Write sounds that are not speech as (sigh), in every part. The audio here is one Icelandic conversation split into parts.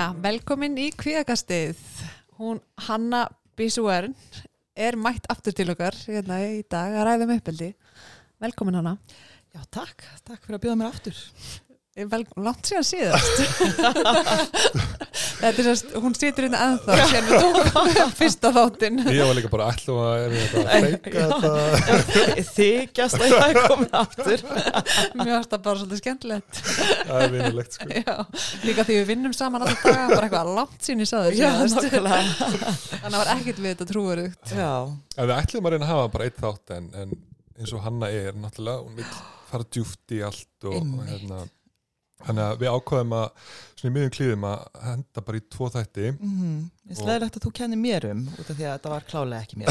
Jæja, velkomin í kvíðakastið. Hún Hanna Bísúern er mætt aftur til okkar hérna í dag að ræða um uppeldi. Velkomin Hanna. Já, takk. Takk fyrir að bjóða mér aftur. Vel, langt síðan síðast. (laughs) Þetta er sérst, hún situr hérna ennþá sem við tókum (laughs) fyrsta þáttinn. Ég var líka bara alltaf að feika þetta Þykjast að ég hef komið aftur. (laughs) Mér varst það bara svolítið skemmtilegt. Það er vinulegt sko Já, líka því við vinnum saman alltaf daga, bara eitthvað langt sín í saður. Þannig að það var ekkert við þetta trúarugt. Við ætlum að reyna að hafa bara eitt þátt en, en eins og Hanna er náttúrulega, hún vil fara djúft í allt og, og hérna Þannig að við ákvaðum að, svona í miðjum klíðum að henda bara í tvo þætti mm ég Og- slegilegt að þú kennir mér um út af því að þetta var klálega ekki mér.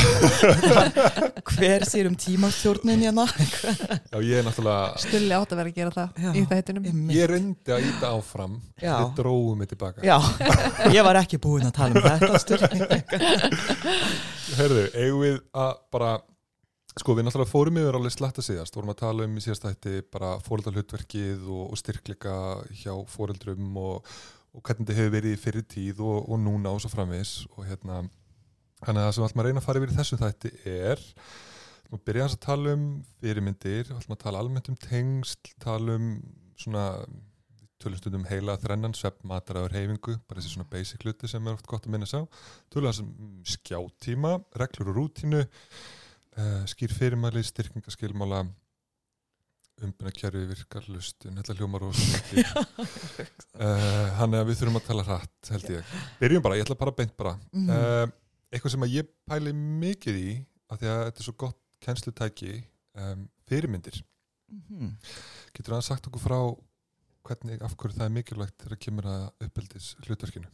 (laughs) Hver sér um tímastjórnin hérna? Já, ég er náttúrulega, Stulli átt að vera að gera það Já. í þættinum. ég reyndi að íta áfram Já. Við dróðum mig tilbaka Já, ég var ekki búin að tala um þetta stund. Herðu, eigum við að bara Sko, við náttúrulega fórum yfir alveg slatta síðast, vorum að tala um í síðast þætti bara fóreldarhlutverkið og, og styrkleika hjá fóreldrum og, og hvernig þetta hefur verið í fyrir tíð og, og núna og svo framvis og hérna, þannig að það sem ætlum að reyna að fara yfir í þessum þætti er við hans að tala um fyrirmyndir, ætlum að tala almennt um tengsl, tala um svona tölustundum heila þrennan, svepp, mataraður, heifingu, bara þessi svona basic hluti sem er oft gott að minna sá, tölum hans um skjátíma, reglur og rútínu, uh, skýr fyrirmæli, styrkingaskilmála, umbunarkerfi, virkarlustun, þetta hljómar og hann er að við þurfum að tala hratt, held ég. Byrjum bara, ég ætla bara beint bara. Mhm. Uh, eitthvað sem að ég pæli mikið í, af því að þetta er svo gott kennslutæki, um, fyrirmyndir. Mhm. Getur það sagt okkur frá hvernig, af hverju það er mikilvægt þegar kemur að uppeldis hlutverkinu?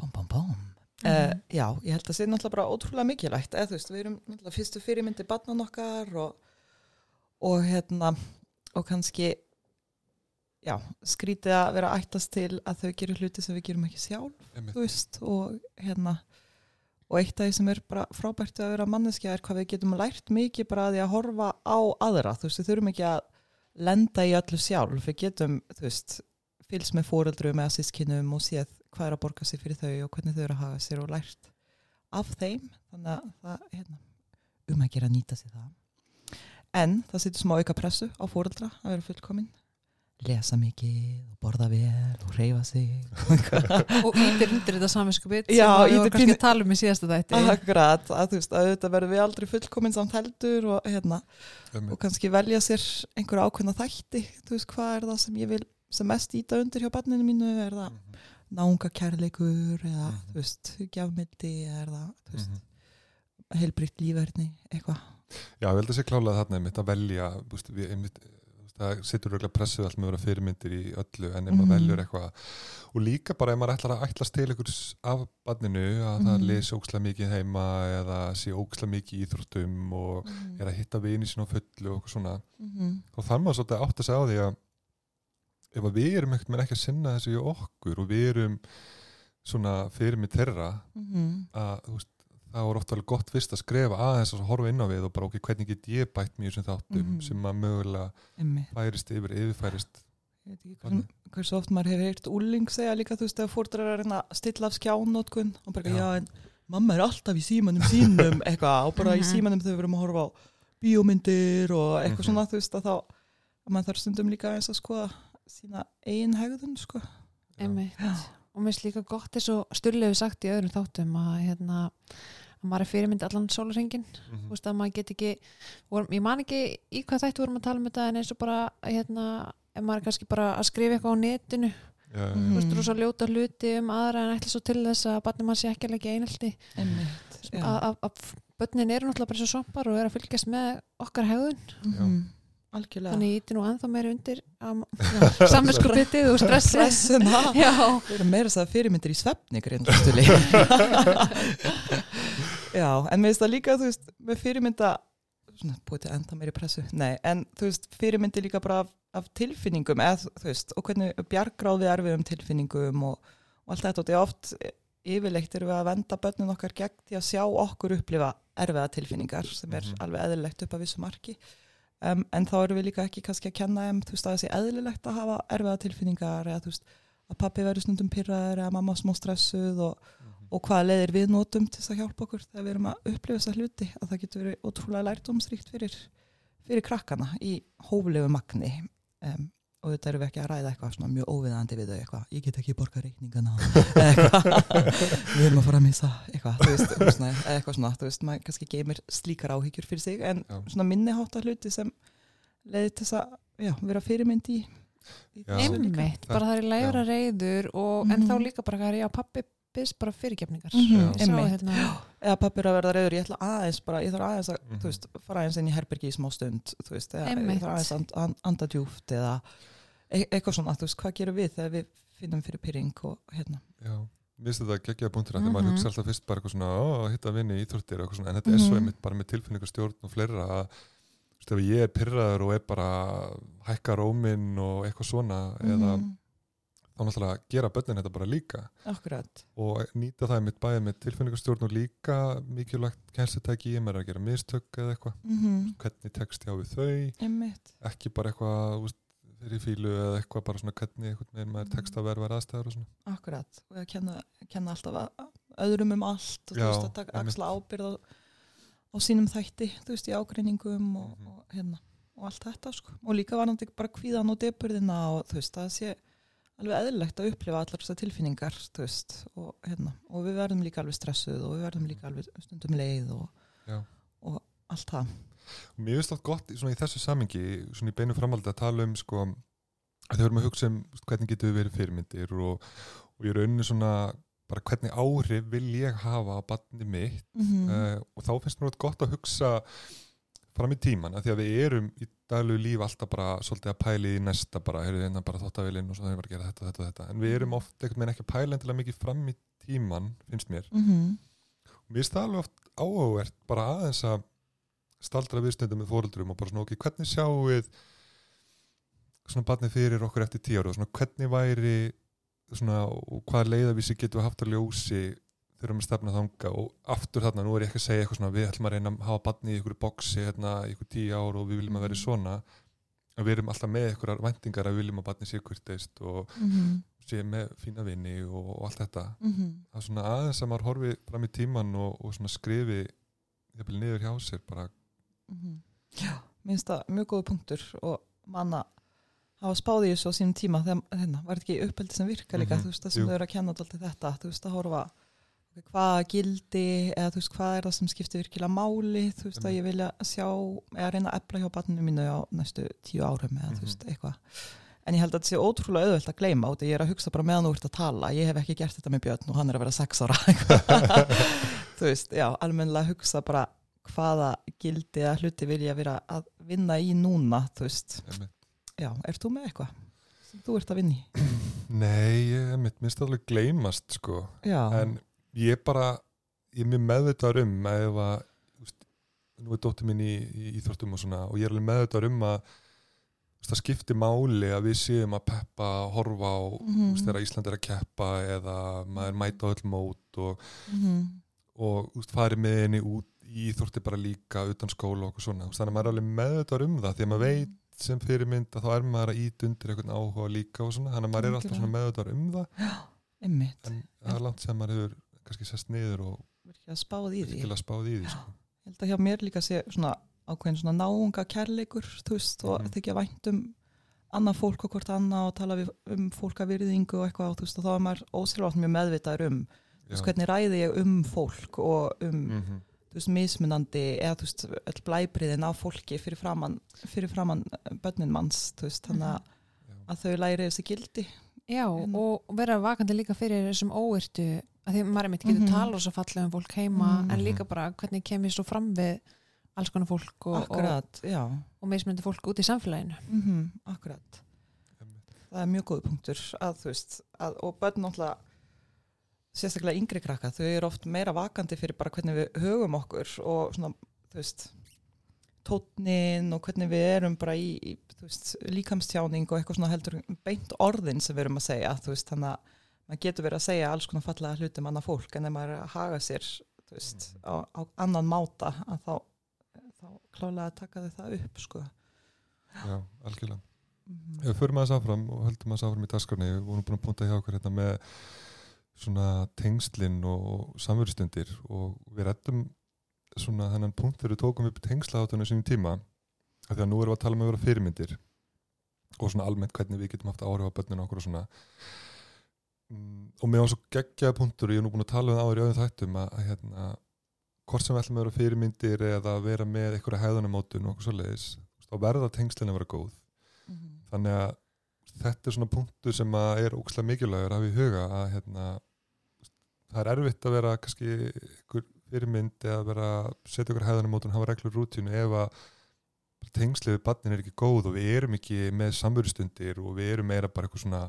Bóm, bóm, bóm. Uh, já, ég held að það sé náttúrulega bara ótrúlega mikilvægt. Eða þú veist, við erum náttúrulega fyrstu fyrirmyndi barnan okkar og, og hérna og kannski já, skrítið að vera ættast til að þau gerir hluti sem við gerum ekki sjálf Einmitt. þú veist, og hérna og eitt af því sem er bara frábært að vera manneskja er hvað við getum lært mikið bara að því að horfa á aðra. Þú veist, við þurfum ekki að lenda í öllu sjálf, við getum þú veist, fylgst með fóreldrum eða sískinum og séð hvað er að borga sig fyrir þau og hvernig þau eru að haga sér og lært af þeim. Þannig að það hérna, um að gera nýta sér það. En það setur smá auka pressu á fóreldra að vera fullkomin. Lesa mikið og borða vel og reyfa sig og ítir (laughs) undir þetta saminskupið sem við vorum kannski að tala um í síðasta þætti. Akkurat, að þú veist að þetta verður við aldrei fullkomin samt heldur og hérna Einmitt. og kannski velja sér einhverja ákveðna þætti. Þú veist hvað er það sem ég vil sem mest íta undir hjá barninu mínu? Er það Mhm. náunga kærleikur eða Mhm. þú veist, gjafmildi eða þú veist, Mhm. heilbritt lífverðni eitthvað. Já, ég held að sé klálega þarna einmitt að velja, búst, við, einmitt, það situr auðvitað pressuð allt með að vera fyrirmyndir í öllu en ef maður Mhm. veljur eitthvað og líka bara ef maður ætlar að ætlast til einhvers af barninu að það Mhm. lesi óksla mikið heima eða sé óksla mikið íþróttum og er að hitta vini sín á fullu og svona Mhm. þá þarf maður svolítið að átta sig á því að ef að við erum ekkert með ekki að sinna þessu í okkur og við erum svona fyrirmynd þeirra Mhm. að þú veist, það voru oft alveg gott fyrst að skrefa aðeins og horfa inn á við og bara ok, hvernig get ég bætt mjög sem þáttum Mhm. sem að mögulega Einmitt. færist yfir, yfirfærist Ég veit ekki hversu, oft maður hefur heyrt úling segja líka þú veist að fórdrar er að reyna að stilla af skjánótkun og bara Já. já. en mamma er alltaf í símanum sínum (laughs) eitthvað og bara í Mhm. símanum þegar við erum að horfa á bíómyndir og eitthvað Mhm. svona þú veist að þá að maður þarf stundum líka eins að skoða sína eigin hegðun sko. Einmitt. Já. og mér finnst líka gott eins og Stulli hefur sagt í öðrum þáttum að, hérna, að maður er fyrirmynd allan sólarhengin Mhm. þú veist að maður get ekki vorum, ég man ekki í hvað þættu vorum að tala um þetta en eins og bara hérna, ef maður er kannski bara að skrifa eitthvað á netinu Já, Mhm. þú veist, rosa ljóta hluti um aðra en ætla svo til þess að barnið mann sé ekki að leggja einhaldi Einmitt, já. að, að, að börnin eru náttúrulega bara svo svampar og eru að fylgjast með okkar hegðun Mhm. Algjörlega þannig ég íti nú ennþá meira undir (laughs) samvinskupitið og stressið Stressuna. (laughs) já, Við erum meira að segja fyrirmyndir í svefni grindastuli. (laughs) Já, en mér finnst það líka, þú veist, með fyrirmynda, svona, búið til enda meiri pressu, nei, en þú veist, fyrirmyndir líka bara af, af tilfinningum, eða þú veist, og hvernig bjargráði erfiðum tilfinningum og, og allt þetta, og þetta er oft, yfirleitt erum við að venda börnun okkar gegn því að sjá okkur upplifa erfiða tilfinningar sem er Mhm. alveg eðlilegt upp að vissu marki um, en þá erum við líka ekki kannski að kenna þeim þú veist að það sé eðlilegt að hafa erfiða tilfinningar eða þú veist að pappi verður stundum pyrraður eða mamma smá stressuð og, Mhm. og hvaða leiðir við notum til þess að hjálpa okkur þegar við erum að upplifa þessa hluti að það getur verið ótrúlega lærdómsríkt fyrir, fyrir krakkana í hóflegu magni um, og þetta erum við ekki að ræða eitthvað svona mjög óviðandi við þau eitthvað, ég get ekki borga reikningana eitthvað, (laughs) við erum að fara að missa eitthvað, þú veist, svona, eða eitthvað svona, þú veist, maður kannski geymir slíkar áhyggjur fyrir sig en Já. svona minni hátta hluti sem leiði til þess að já, vera fyrirmynd í. Einmitt, bara það er lægra reyður og, en Mhm. þá líka bara ég á pappi byrst bara fyrirgefningar sá einmitt. hérna, eða pappir að verða reyður, ég ætla aðeins bara, ég þarf aðeins að, Mhm. þú veist, fara aðeins inn í herbergi í smá stund, þú veist, eða ég þarf aðeins að and, and, anda djúft eða e eitthvað svona, þú veist, hvað gerum við þegar við finnum fyrir pyrring og hérna? Já, mér finnst þetta geggjaða punktur mm -hmm. Mhm. maður hugsa alltaf fyrst bara eitthvað svona ó, að hitta vinni í íþróttir og eitthvað svona en þetta er svo Mhm. einmitt bara með tilfinningastjórn og fleira að þú veist, ef ég er pyrraður og er bara hækka róminn og eitthvað svona eða Mhm, þá náttúrulega gera börnin þetta bara líka. Akkurat, og nýta það einmitt bæði með tilfinningastjórn og líka mikilvægt kænslutæki ég með að gera mistök eða eitthvað. Mm hvernig tekst ég á við þau? Einmitt, ekki bara eitthvað fyrir fílu eða eitthvað bara svona hvernig einhvern veginn maður tekst að verða aðstæður og svona. Akkurat. Og að kenna, kenna alltaf öðrum um allt og þú veist, að taka axla ábyrð á, sínum þætti, þú veist, í ágreiningum og, Mhm. og hérna, og allt þetta sko, og líka varandi bara kvíðan og deburðina og þú veist, það sé alveg eðlilegt að upplifa allar þessar tilfinningar, þú veist, og hérna, og við verðum líka alveg stressuð og við verðum líka alveg stundum leið og, og allt það. Og mér finnst það gott svona í þessu samingi svona í beinu framaldi að tala um sko, að þau erum að hugsa um hvernig getur við verið fyrirmyndir og, og ég rauninu svona bara hvernig áhrif vil ég hafa á barni mitt Mm uh, og þá finnst mér þetta gott að hugsa fram í tíman, af því að við erum í daglegu líf alltaf bara svolítið að pæli í næsta bara, heyrðu hérna bara þóttavélinn og svo þeim að gera þetta, þetta, þetta, en við erum oft einhvern veginn ekki að pæla endilega mikið fram í tíman finnst mér, -hmm. og mér finnst það alveg oft áhugavert bara aðeins að staldra viðstundum með fóreldrum og bara svona ok, hvernig sjáum við svona barnið fyrir okkur eftir tíu ára og svona hvernig væri svona og hvaða leiðavísi getum við haft að ljósi þegar við erum að stefna þanga og aftur þarna, nú er ég ekki að segja eitthvað svona við ætlum að reyna að hafa barnið í ykkur boksi hérna í ykkur tíu ár og við viljum að vera svona. En við erum alltaf með ykkur væntingar að við viljum að barnið sé kurteist og Mm sé með fína vini og, og allt þetta. -hmm. það er svona aðeins að maður horfi fram í tíman og, og svona skrifi jafnvel niður hjá sér bara Mhm. Já, minnst það mjög góða punktur og manna hafa spáði í þessu á sínum tíma þegar, hérna, var ekki uppeldi sem virka líka, Mhm, þú veist, það sem jú. þau eru að kenna alltaf þetta, þú veist, að horfa ok, hvað gildi, eða þú veist, hvað er það sem skiptir virkilega máli, þú veist, að ég vilja sjá, eða reyna að epla hjá barninu mínu á næstu tíu árum, eða Mhm. þú veist, eitthvað en ég held að þetta sé ótrúlega auðvelt að gleyma og ég er að hugsa bara meðan þú ert að tala ég hef ekki gert þetta með Björn og hann er að vera sex ára (laughs) þú veist, já, almennilega hugsa bara hvaða gildi eða hluti vil ég vera að vinna í núna, þú veist. Já, ert þú með eitthvað sem þú ert að vinna í? (clears throat) nei, ég minnst alveg gleymast sko. Já, en ég bara ég er mjög meðvitaður um að ef að veist, nú er dóttir mín í, í íþróttum og svona og ég er alveg meðvitaður um að veist, það skiptir máli að við séum að peppa, horfa á Mhm. þú veist, þegar Ísland er að keppa eða maður mæta öll mót og, mm og þú veist, farið með henni út í íþrótti bara líka utan skóla og svona, þannig að maður er alveg meðvitaður um það því að maður veit sem fyrirmynd að þá er maður að ít undir einhvern áhuga líka og svona, þannig að maður er alltaf meðvitaður um það. Einmitt, en það er langt sem maður hefur kannski sest niður og virkilega spáð í því. spáð í því sko. ég held að hjá mér líka sé svona ákveðin svona náunga kærleikur þú veist, og Mhm. þykja vænt um annað fólk og hvort annað og tala við, um fólk að virðingu og eitthvað og þú veist, og þá er maður ósýrvátt mjög meðvitaður um veist, hvernig ræði ég um fólk og um, mm -hmm. Þú veist, mismunandi eða þú veist, öll blæbriðin á fólki fyrir framann, fyrir framann eh, börnin manns, þú veist, þannig að, að þau læri þessi gildi. Já, Hérna. og vera vakandi líka fyrir þessum óyrtu að því maður einmitt getur Mhm. tala og svo fallega um fólk heima Mhm. en líka bara hvernig kem ég svo fram við alls konar fólk og, og, akkurat, já. og mismunandi fólk út í samfélaginu. Mm akkurat. Það er mjög góð punktur að þú veist að, og börn náttúrulega sérstaklega yngri krakka, þau eru oft meira vakandi fyrir bara hvernig við högum okkur og svona, þú veist tótnin og hvernig við erum bara í, í veist, líkamstjáning og eitthvað svona heldur beint orðin sem við erum að segja þú veist, þannig að maður getur verið að segja alls konar fallega hluti um annað fólk en ef maður er að haga sér veist, á, á annan máta að þá, þá klálega taka þau það upp sko. Já, algjörlega. Mhm. Ef við förum aðeins áfram og höldum aðeins áfram í dagskrarni, við vorum búin að punta hjá okkur hérna með svona tengslinn og samverðstundir og við rettum svona þennan punkt þegar við tókum upp tengslahátunum sínum tíma af því að nú erum við að tala um að vera fyrirmyndir og svona almennt hvernig við getum haft áhrif á börninu okkur og svona Mm, og mér var svo geggjaða punktur og ég er nú búin að tala um það áður í öðum þættum að, að hérna, hvort sem við ætlum að vera fyrirmyndir eða vera með einhverja hæðunamótun og okkur svo leiðis þá verða tengslinn að vera góð Mhm. þannig að þetta er svona punktur sem að er ókslega mikilvægur að hafa í huga að hérna, það er erfitt að vera kannski ykkur fyrirmynd eða vera setja ykkur hæðanum mótun hafa reglur rútínu ef að tengslið við barnin er ekki góð og við erum ekki með samverðstundir og við erum meira bara eitthvað svona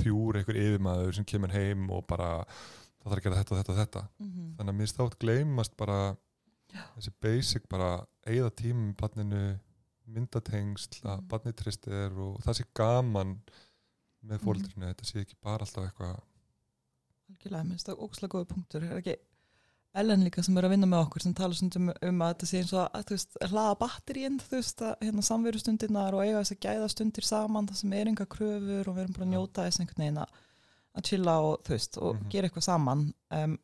pjúr eitthvað yfirmaður sem kemur heim og bara það þarf að gera þetta og þetta og þetta Mhm. þannig að mér státt gleymast bara þessi basic bara eigða tíma með barninu myndatengsl að Mhm. barnið tristir og það sé gaman með Mhm. fóldrinu, þetta sé ekki bara alltaf eitthvað Algjörlega, mér finnst það ógslag góði punktur. Er ekki Ellen líka sem er að vinna með okkur sem tala stundum um að þetta sé eins og að þú veist, hlaða batteríinn, þú veist, að hérna samverustundirnar og eiga þess að gæða stundir saman það sem er enga kröfur og við erum bara að njóta þess einhvern veginn að chilla og þú veist, og Mhm. gera eitthvað saman. Um,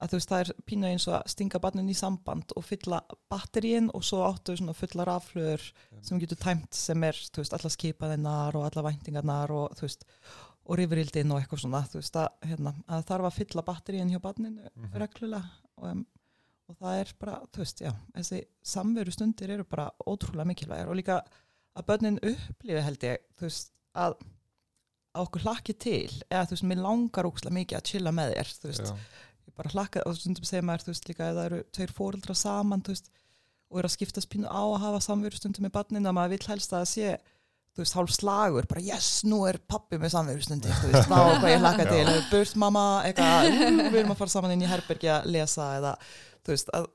að þú veist, það er pínu eins og að stinga barnin í samband og fylla batteríinn og svo áttu svona fulla raflöður sem getur tæmt sem er, þú veist, alla skipaðinnar og alla væntingarnar og þú veist og rifrildin og eitthvað svona þú veist að, hérna, að þarf að fylla batteríin hjá barninu Mhm. reglulega og, um, og það er bara, þú veist, já þessi samveru stundir eru bara ótrúlega mikilvægir og líka að börnin upplifi held ég, þú veist, að að okkur hlakki til eða þú veist, mér langar ókslega mikið að chilla með þér þú veist, Já, ég bara hlakka og stundum segir maður, þú veist, líka ef það eru tveir fóreldra saman, þú veist, og eru að skiptast pínu á að hafa samveru stundum með barninu að maður vill helst að sé þú veist, hálf slagur, bara yes, nú er pappi með samveru stundir, þú veist, þá hvað ég hlakka til, burt mamma, eitthvað við erum að fara saman inn í herbergi að lesa eða, þú veist, að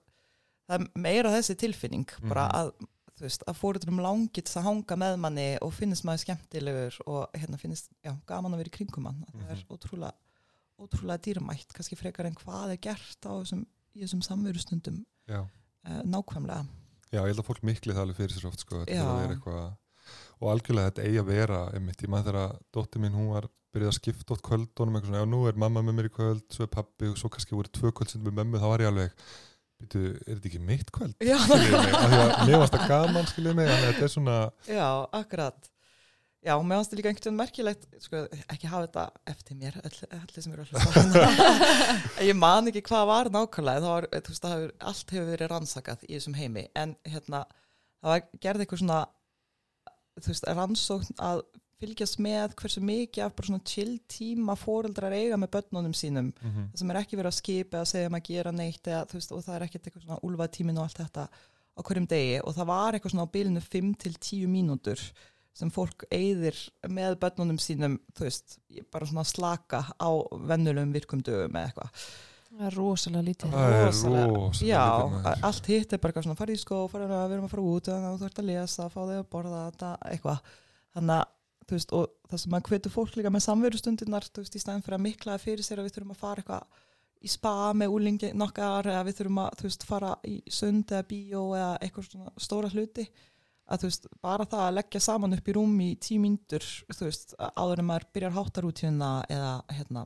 það er meira þessi tilfinning, bara Mhm. að þú veist, að fóreldrum langið að hanga með manni og finnst maður skemmtilegur og hérna finnst, já, gaman að vera í kringum mann það er Mhm. ótrúlega, ótrúlega dýrmætt kannski frekar en hvað er gert á þessum, í þessum samverustundum uh, nákvæmlega. Já, ég held að fólk mikli það alveg fyrir sér oft sko, þetta er eitthvað og algjörlega þetta eigi að vera einmitt, ég maður þegar dóttir mín hún var byrjuð að skipta átt kvöldunum eitthvað svona, já nú er mamma með mér í kvöld svo er pappi og svo kannski voru tvö kvöld sem með mömmu þá var ég alveg, býtu, er þetta ekki mitt kvöld? já, að mér varst það gaman skiljið mig, að þetta er svona já, akkurat. Já, mér finnst þetta líka einhvern veginn merkilegt sko, ekki hafa þetta eftir mér allir sem eru að hlusta (laughs) ég man ekki hvað var nákvæmlega það var, þú veist, það allt hefur verið rannsakað í þessum heimi, en hérna það var gerði eitthvað svona veist, rannsókn að fylgjast með hversu mikið af bara svona chill tíma fóreldrar eiga með börnunum sínum. Mm -hmm. það sem er ekki verið að skipa eða segja um að gera neitt eða, veist, og það er ekkert eitthvað svona úlfað tímin og allt þetta á hverjum degi. Og það var eitthvað svona á bilinu 5 til 10 mínútur sem fólk eyðir með börnunum sínum þú veist, bara svona slaka á vennulegum virkum dögum eða eitthvað Það er rosalega lítið. það er rosalega. rosalega Já, lítið maður. allt hitt er bara eitthvað svona farið í skó, farið að við erum að fara út að þú ert að lesa, fá þig að borða þetta, eitthvað, þannig að þú veist, og það sem að hvetur fólk líka með samverustundirnar, þú veist, í staðin fyrir að miklaða fyrir sér að við þurfum að fara eitthvað í spa með úlingi nokkar eða við þurfum að, þú veist, fara í sund eða bíó eða eitthvað svona stóra hluti að þú veist, bara það að leggja saman upp í rúm í tíu mínútur, þú veist, áður en maður byrjar háttarútíðuna eða hérna,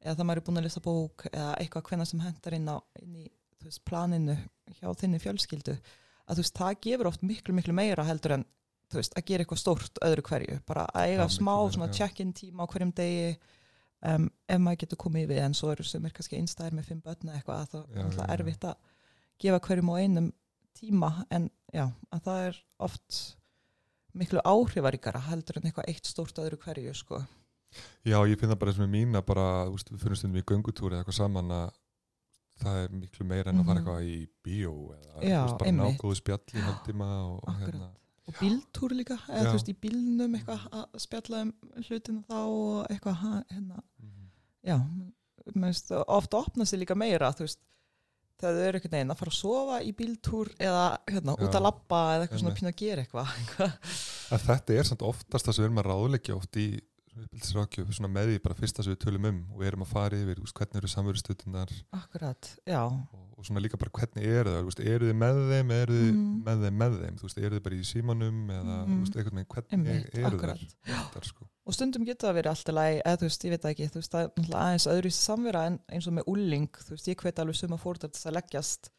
eða það maður er búin að lesa bók eða eitthvað hvenna sem hendar inn, á, inn í veist, planinu hjá þinni fjölskyldu að þú veist, það gefur oft miklu, miklu meira heldur en veist, að gera eitthvað stórt öðru hverju, bara að eiga miklu smá meira, check-in tíma á hverjum degi um, ef maður getur komið við en svo eru sem er kannski einstæðir með fimm börn eða eitthvað að það Já, er já, já. erfitt að gefa hverjum á einum tíma en já, að það er oft miklu áhrifaríkara heldur en eitthvað eitt stórt öðru hverju sko. Já, ég finn það bara eins og með mína bara, þú veist, við fyrir stundum í göngutúri eða eitthvað saman að það er miklu meira en að fara Mhm. eitthvað í bíó eða Já, veist, bara einmitt. nágóðu spjall í haldtíma og, og Akkurat. hérna og bíltúr líka, eða Já. þú veist í bílnum eitthvað að spjalla um hlutina þá og eitthvað ha- hérna, já mér finnst það ofta opna sig líka meira þú veist, þegar þau eru einhvern veginn að fara að sofa í bíltúr eða hérna, út Já, að labba eða eitthvað svona einmitt. pínu að gera eitthvað (laughs) að þetta er samt oftast það sem við erum að ráðleggja oft í uppbyldsrákjöf með því bara fyrsta sem við tölum um og erum að fara yfir, veist, hvernig eru samverðstutinnar Akkurat, já, og, og svona líka bara hvernig eru það, veist, eru þið með þeim eru þið Mhm. með þeim með þeim, veist, eru þið bara í símanum eða, veist, einhvern veginn hvernig Einmitt, eru akkurat. þær þar, sko. og stundum getur það verið alltaf læg, eða þú veist, ég veit það ekki, þú veist, það er aðeins öðru í samvera en eins og með úling, þú veist, ég hvet alveg suma fórðar til að leggjast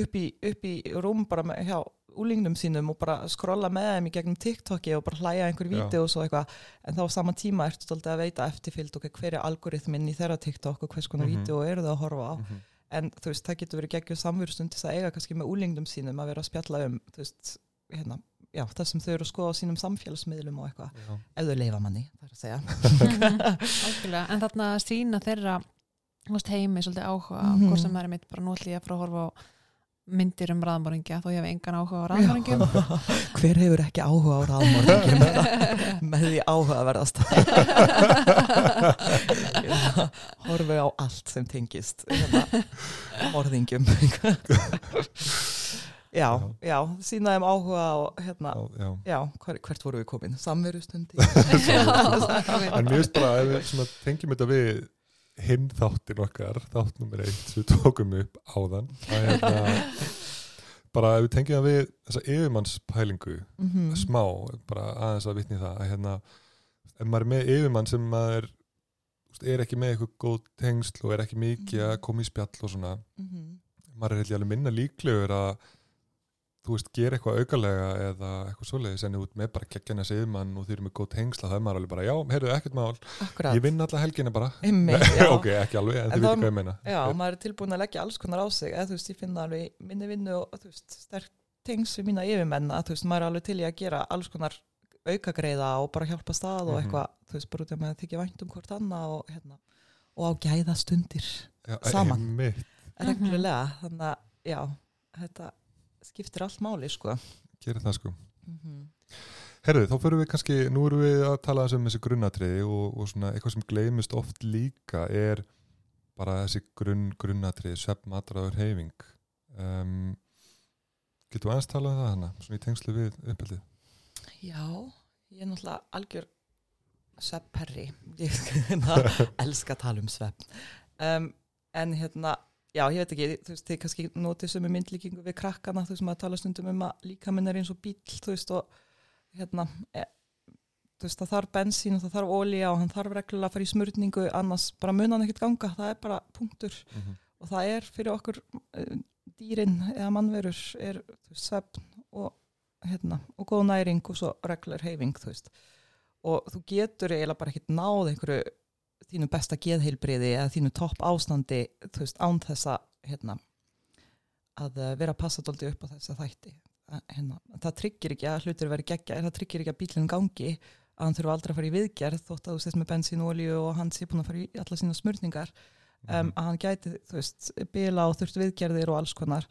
upp í, upp í rúm bara með, hjá úlingnum sínum og bara skrolla með þeim í gegnum TikToki og bara hlæja einhver Já. vídeo og svo eitthvað, en þá á sama tíma ertu alltaf að veita eftirfylgd og hver er algoritminn í þeirra TikTok og hvers konar Mhm. vídeo eru það að horfa á, Mhm. en þú veist, það getur verið geggjuð samverustund til að eiga kannski með úlingnum sínum að vera að spjalla um, þú veist, hérna, já, það sem þau eru að skoða á sínum samfélagsmiðlum og eitthvað, ef þau leifa manni, það er að segja. (laughs) En þarna sína þeirra heimi svolítið áhuga Mhm. hvort sem það er mitt bara að fara að horfa á myndir um raðmóringja þó ég hef engan áhuga á raðmóringjum (laughs) Hver hefur ekki áhuga á ráðmorðingjum (laughs) með því áhuga verðast (laughs) Horfi á allt sem tengist hérna, morðingjum. Já, já, sína þeim áhuga og hérna, Já, já. já, hver, hvert voru við komin? Samverustundi En mér finnst bara að við tengjum þetta við hinn þáttin okkar, þátt nummer eitt sem við tókum upp áðan að hérna, (laughs) bara ef við tengjum það við þessa yfirmannspælingu Mhm. smá, bara aðeins að vitni það að hérna, ef maður er með yfirmann sem maður er ekki með eitthvað góð tengsl og er ekki mikið að koma í spjall og svona Mhm. maður er eitthvað alveg minna líklegur að þú veist, gera eitthvað aukalega eða eitthvað svoleiðis en út með bara kekkjana yfirmann og þeir eru með góð tengsla það er maður alveg bara, já, heyrðu, ekkert mál. Akkurat. Ég vinn alla helgina bara. Einmitt, (laughs) já. ok, ekki alveg, en, En þið veitir hvað ég meina. Já, maður er tilbúin að leggja alls konar á sig eða þú veist, ég finna alveg minni vinnu og þú veist, sterk tengs við mína yfirmenn að þú veist, maður er alveg til í að gera alls konar aukagreiða og bara hjálpa stað og Mhm. eitthvað, þú veist, bara skiptir allt máli, sko. Gera það sko. Mm Herðu, þá fyrir við kannski, nú erum við að tala um þessi grunnatriði og, og svona eitthvað sem gleymist oft líka er bara þessi grunn, grunnatriði, svepp, matræður, heifing um, Getur aðeins talað um það hana, svona í tengslu við uppeldið? Já, ég er náttúrulega algjör sveppherri. Ég hérna, (laughs) elska að tala um svepp. Um, en hérna já, ég veit ekki, þú veist, þið kannski notið sem er myndlíkingu við krakkana, þú veist, maður tala stundum um að líka minn er eins og bíl, þú veist og hérna e, þú veist, það þarf bensín og það þarf ólíja og hann þarf reglulega að fara í smurningu annars bara mun hann ekkert ganga, það er bara punktur Mm -hmm. og það er fyrir okkur uh, dýrin eða mannverur er svefn og, hérna, og góð næring og svo regluleg heifing þú veist. og þú getur eiginlega bara ekkert náð einhverju þínu besta geðheilbriði eða þínu topp ástandi þú veist, án þessa hérna, að eh, vera að passa dóldi upp á þessa þætti. Að, hérna, það tryggir ekki að hlutur veri geggja það tryggir ekki að bílinn gangi að hann þurfa aldrei að fara í viðgerð þótt að þú sést með bensín og olíu og hann sé búin að fara í alla sína smurningar. Um, að hann gæti, þú veist, bila og þurft viðgerðir og alls konar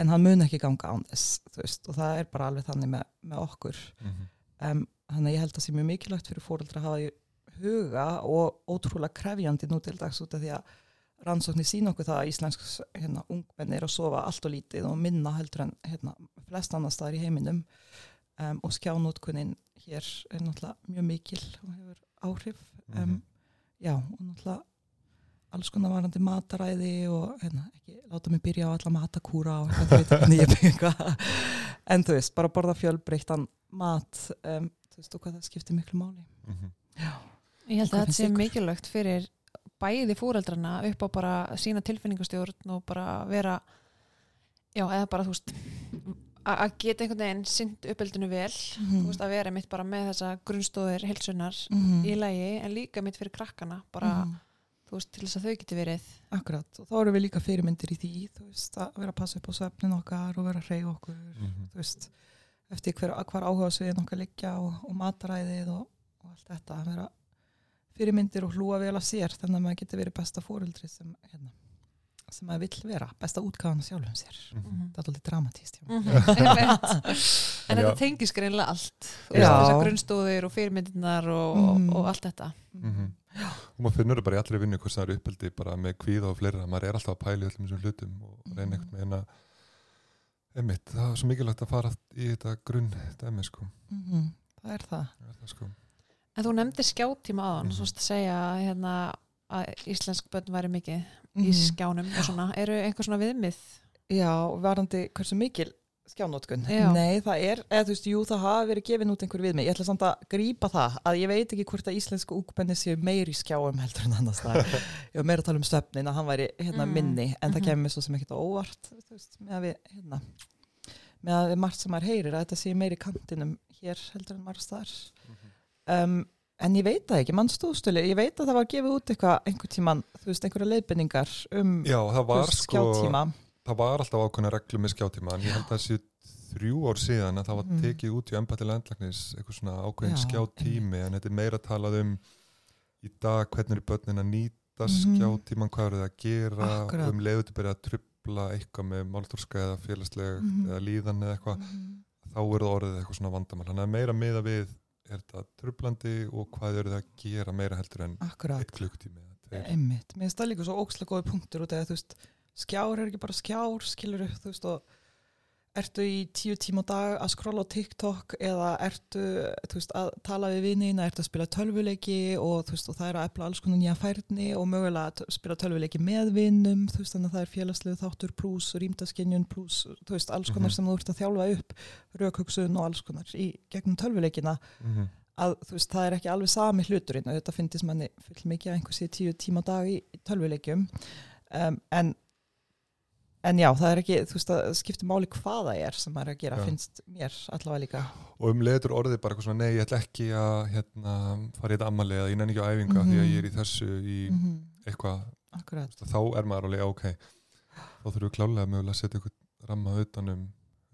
en hann mun ekki ganga án þess, veist og það er bara alveg þannig með, með okkur. Mhm. um, þannig að ég held að sé mjög mikilvægt fyrir fóreldra að hafa huga og ótrúlega krefjandi nú til dags út af því að rannsóknir sín okkur það að íslensk hérna, ungmenni er að sofa allt og lítið og minna heldur en hérna, flest annar staðar í heiminum. Um, og skjánótkunnin hér er náttúrulega mjög mikil og hefur áhrif. Um, Mhm. já, og náttúrulega alls konar varandi mataræði og hérna, ekki láta mig byrja á alla matakúra og eitthvað, en þú veist, bara borða fjölbreyttan mat. Um, þú veist, og hvað það skiptir miklu máli. Mhm. Ég held að þetta sé mikilvægt fyrir bæði fóreldrana upp á bara sína tilfinningastjórn og bara vera já, eða bara þú veist að geta einhvern veginn synd uppeldinu vel þú veist, að vera mitt bara með þessa grunnstóðir heilsunar Mhm. í lægi en líka mitt fyrir krakkana bara, Mhm. þú veist, til þess að þau geti verið Akkurat, og þá erum við líka fyrirmyndir í því veist, að vera að passa upp á svefnin okkar og vera að reyja okkur Mhm. eftir hver, hvar áhuga sviðin okkar liggja og, og mataræðið og, og allt þetta að vera fyrirmyndir og hlúa vel af sér þannig að maður getur verið besta fóreldri sem, hérna, sem maður vill vera besta útgáðan sjálfum sér Mhm. það er alveg dramatíst. Mhm, (laughs) einmitt. en þetta tengis greinlega allt þessar grunnstóðir og fyrirmyndirnar og, Mhm. og, og allt þetta Mhm. og maður finnur bara í allri vinnu hvort það er uppeldi bara með kvíða og fleira maður er alltaf að pæla í öllum þessum hlutum og Mhm. reyna einhvern veginn að einmitt, það er svo mikilvægt að fara í þetta grunn dæmi sko Mhm, það er það Það er það, sko. En þú nefndir skjátíma aðan, þú veist að segja hérna, að íslensk börn væri mikið í Mhm. skjánum og svona. Eru einhver svona viðmið? Já, varandi hversu mikil skjánótkun. Já. Nei, það er, eða þú veist, jú, það hafa verið gefin út einhver við mig. Ég ætla samt að grípa það að ég veit ekki hvort að íslensku úkbenni séu meiri skjáum heldur en annars það. (laughs) Ég var meira að tala um svefnin að hann væri hérna Mm. minni en það Mhm. kemur svo sem ekkert á óvart, veist, með að við, hérna, með að við margt sem maður heyrir að þetta sé meiri kantinum hér heldur en margt þar. Um, en ég veit það ekki, mann stóðstölu, ég veit að það var gefið út eitthvað einhver tíman, þú veist, einhverja leiðbendingar um Já, það var sko það var alltaf ákveðna reglu með skjátíma en ég held að það sé þrjú ár síðan að það var Mhm. tekið út í embættilega endlagnis eitthvað svona ákveðin Já, skjátími en þetta er meira talað um í dag hvernig er börnin að nýta Mhm. skjátíman, hvað eru það að gera Akkurat. um leiðu til byrja að trubla eitthvað með máltorska eða félagsleg Mhm. eða líðan eða eitthvað Mhm. þá er það orðið eitthvað svona vandamál þannig að meira miða við er þetta trublandi og hvað eru það að gera meira heldur en Akkurat. eitt tveir. Einmitt, mér finnst það líka svo ókslega góði punktur út eða þú veist, skjár er ekki bara skjár skilur þú veist og ertu í tíu tíma á dag að skrolla á TikTok eða ertu veist, að tala við vinina, ertu að spila tölvuleiki og veist og það er að epla alls konar nýja færni og mögulega að spila tölvuleiki með veist þannig að það er félagslegu þáttur pluss, rýmdaskinjun pluss, alls konar Mhm. sem þú ert að þjálfa upp raukhugsun og alls konar í gegnum tölvuleikina Mhm. að þú veist, það er ekki alveg sami hluturinn og þetta finnst manni full mikið að einhversi tíu tíma á dag í, tölvuleikjum um, en en já, það er ekki, þú veist, það skiptir máli hvað það er sem maður er að gera, Já. finnst mér allavega líka. Og um leiður orðið bara eitthvað svona nei, ég ætla ekki að hérna, fara í þetta ammali eða ég nenni ekki á æfinga því að ég er í þessu í -hmm. eitthvað, Akkurat, þá er maður alveg ok, þá þurfum við klálega mögulega að setja eitthvað ramma utanum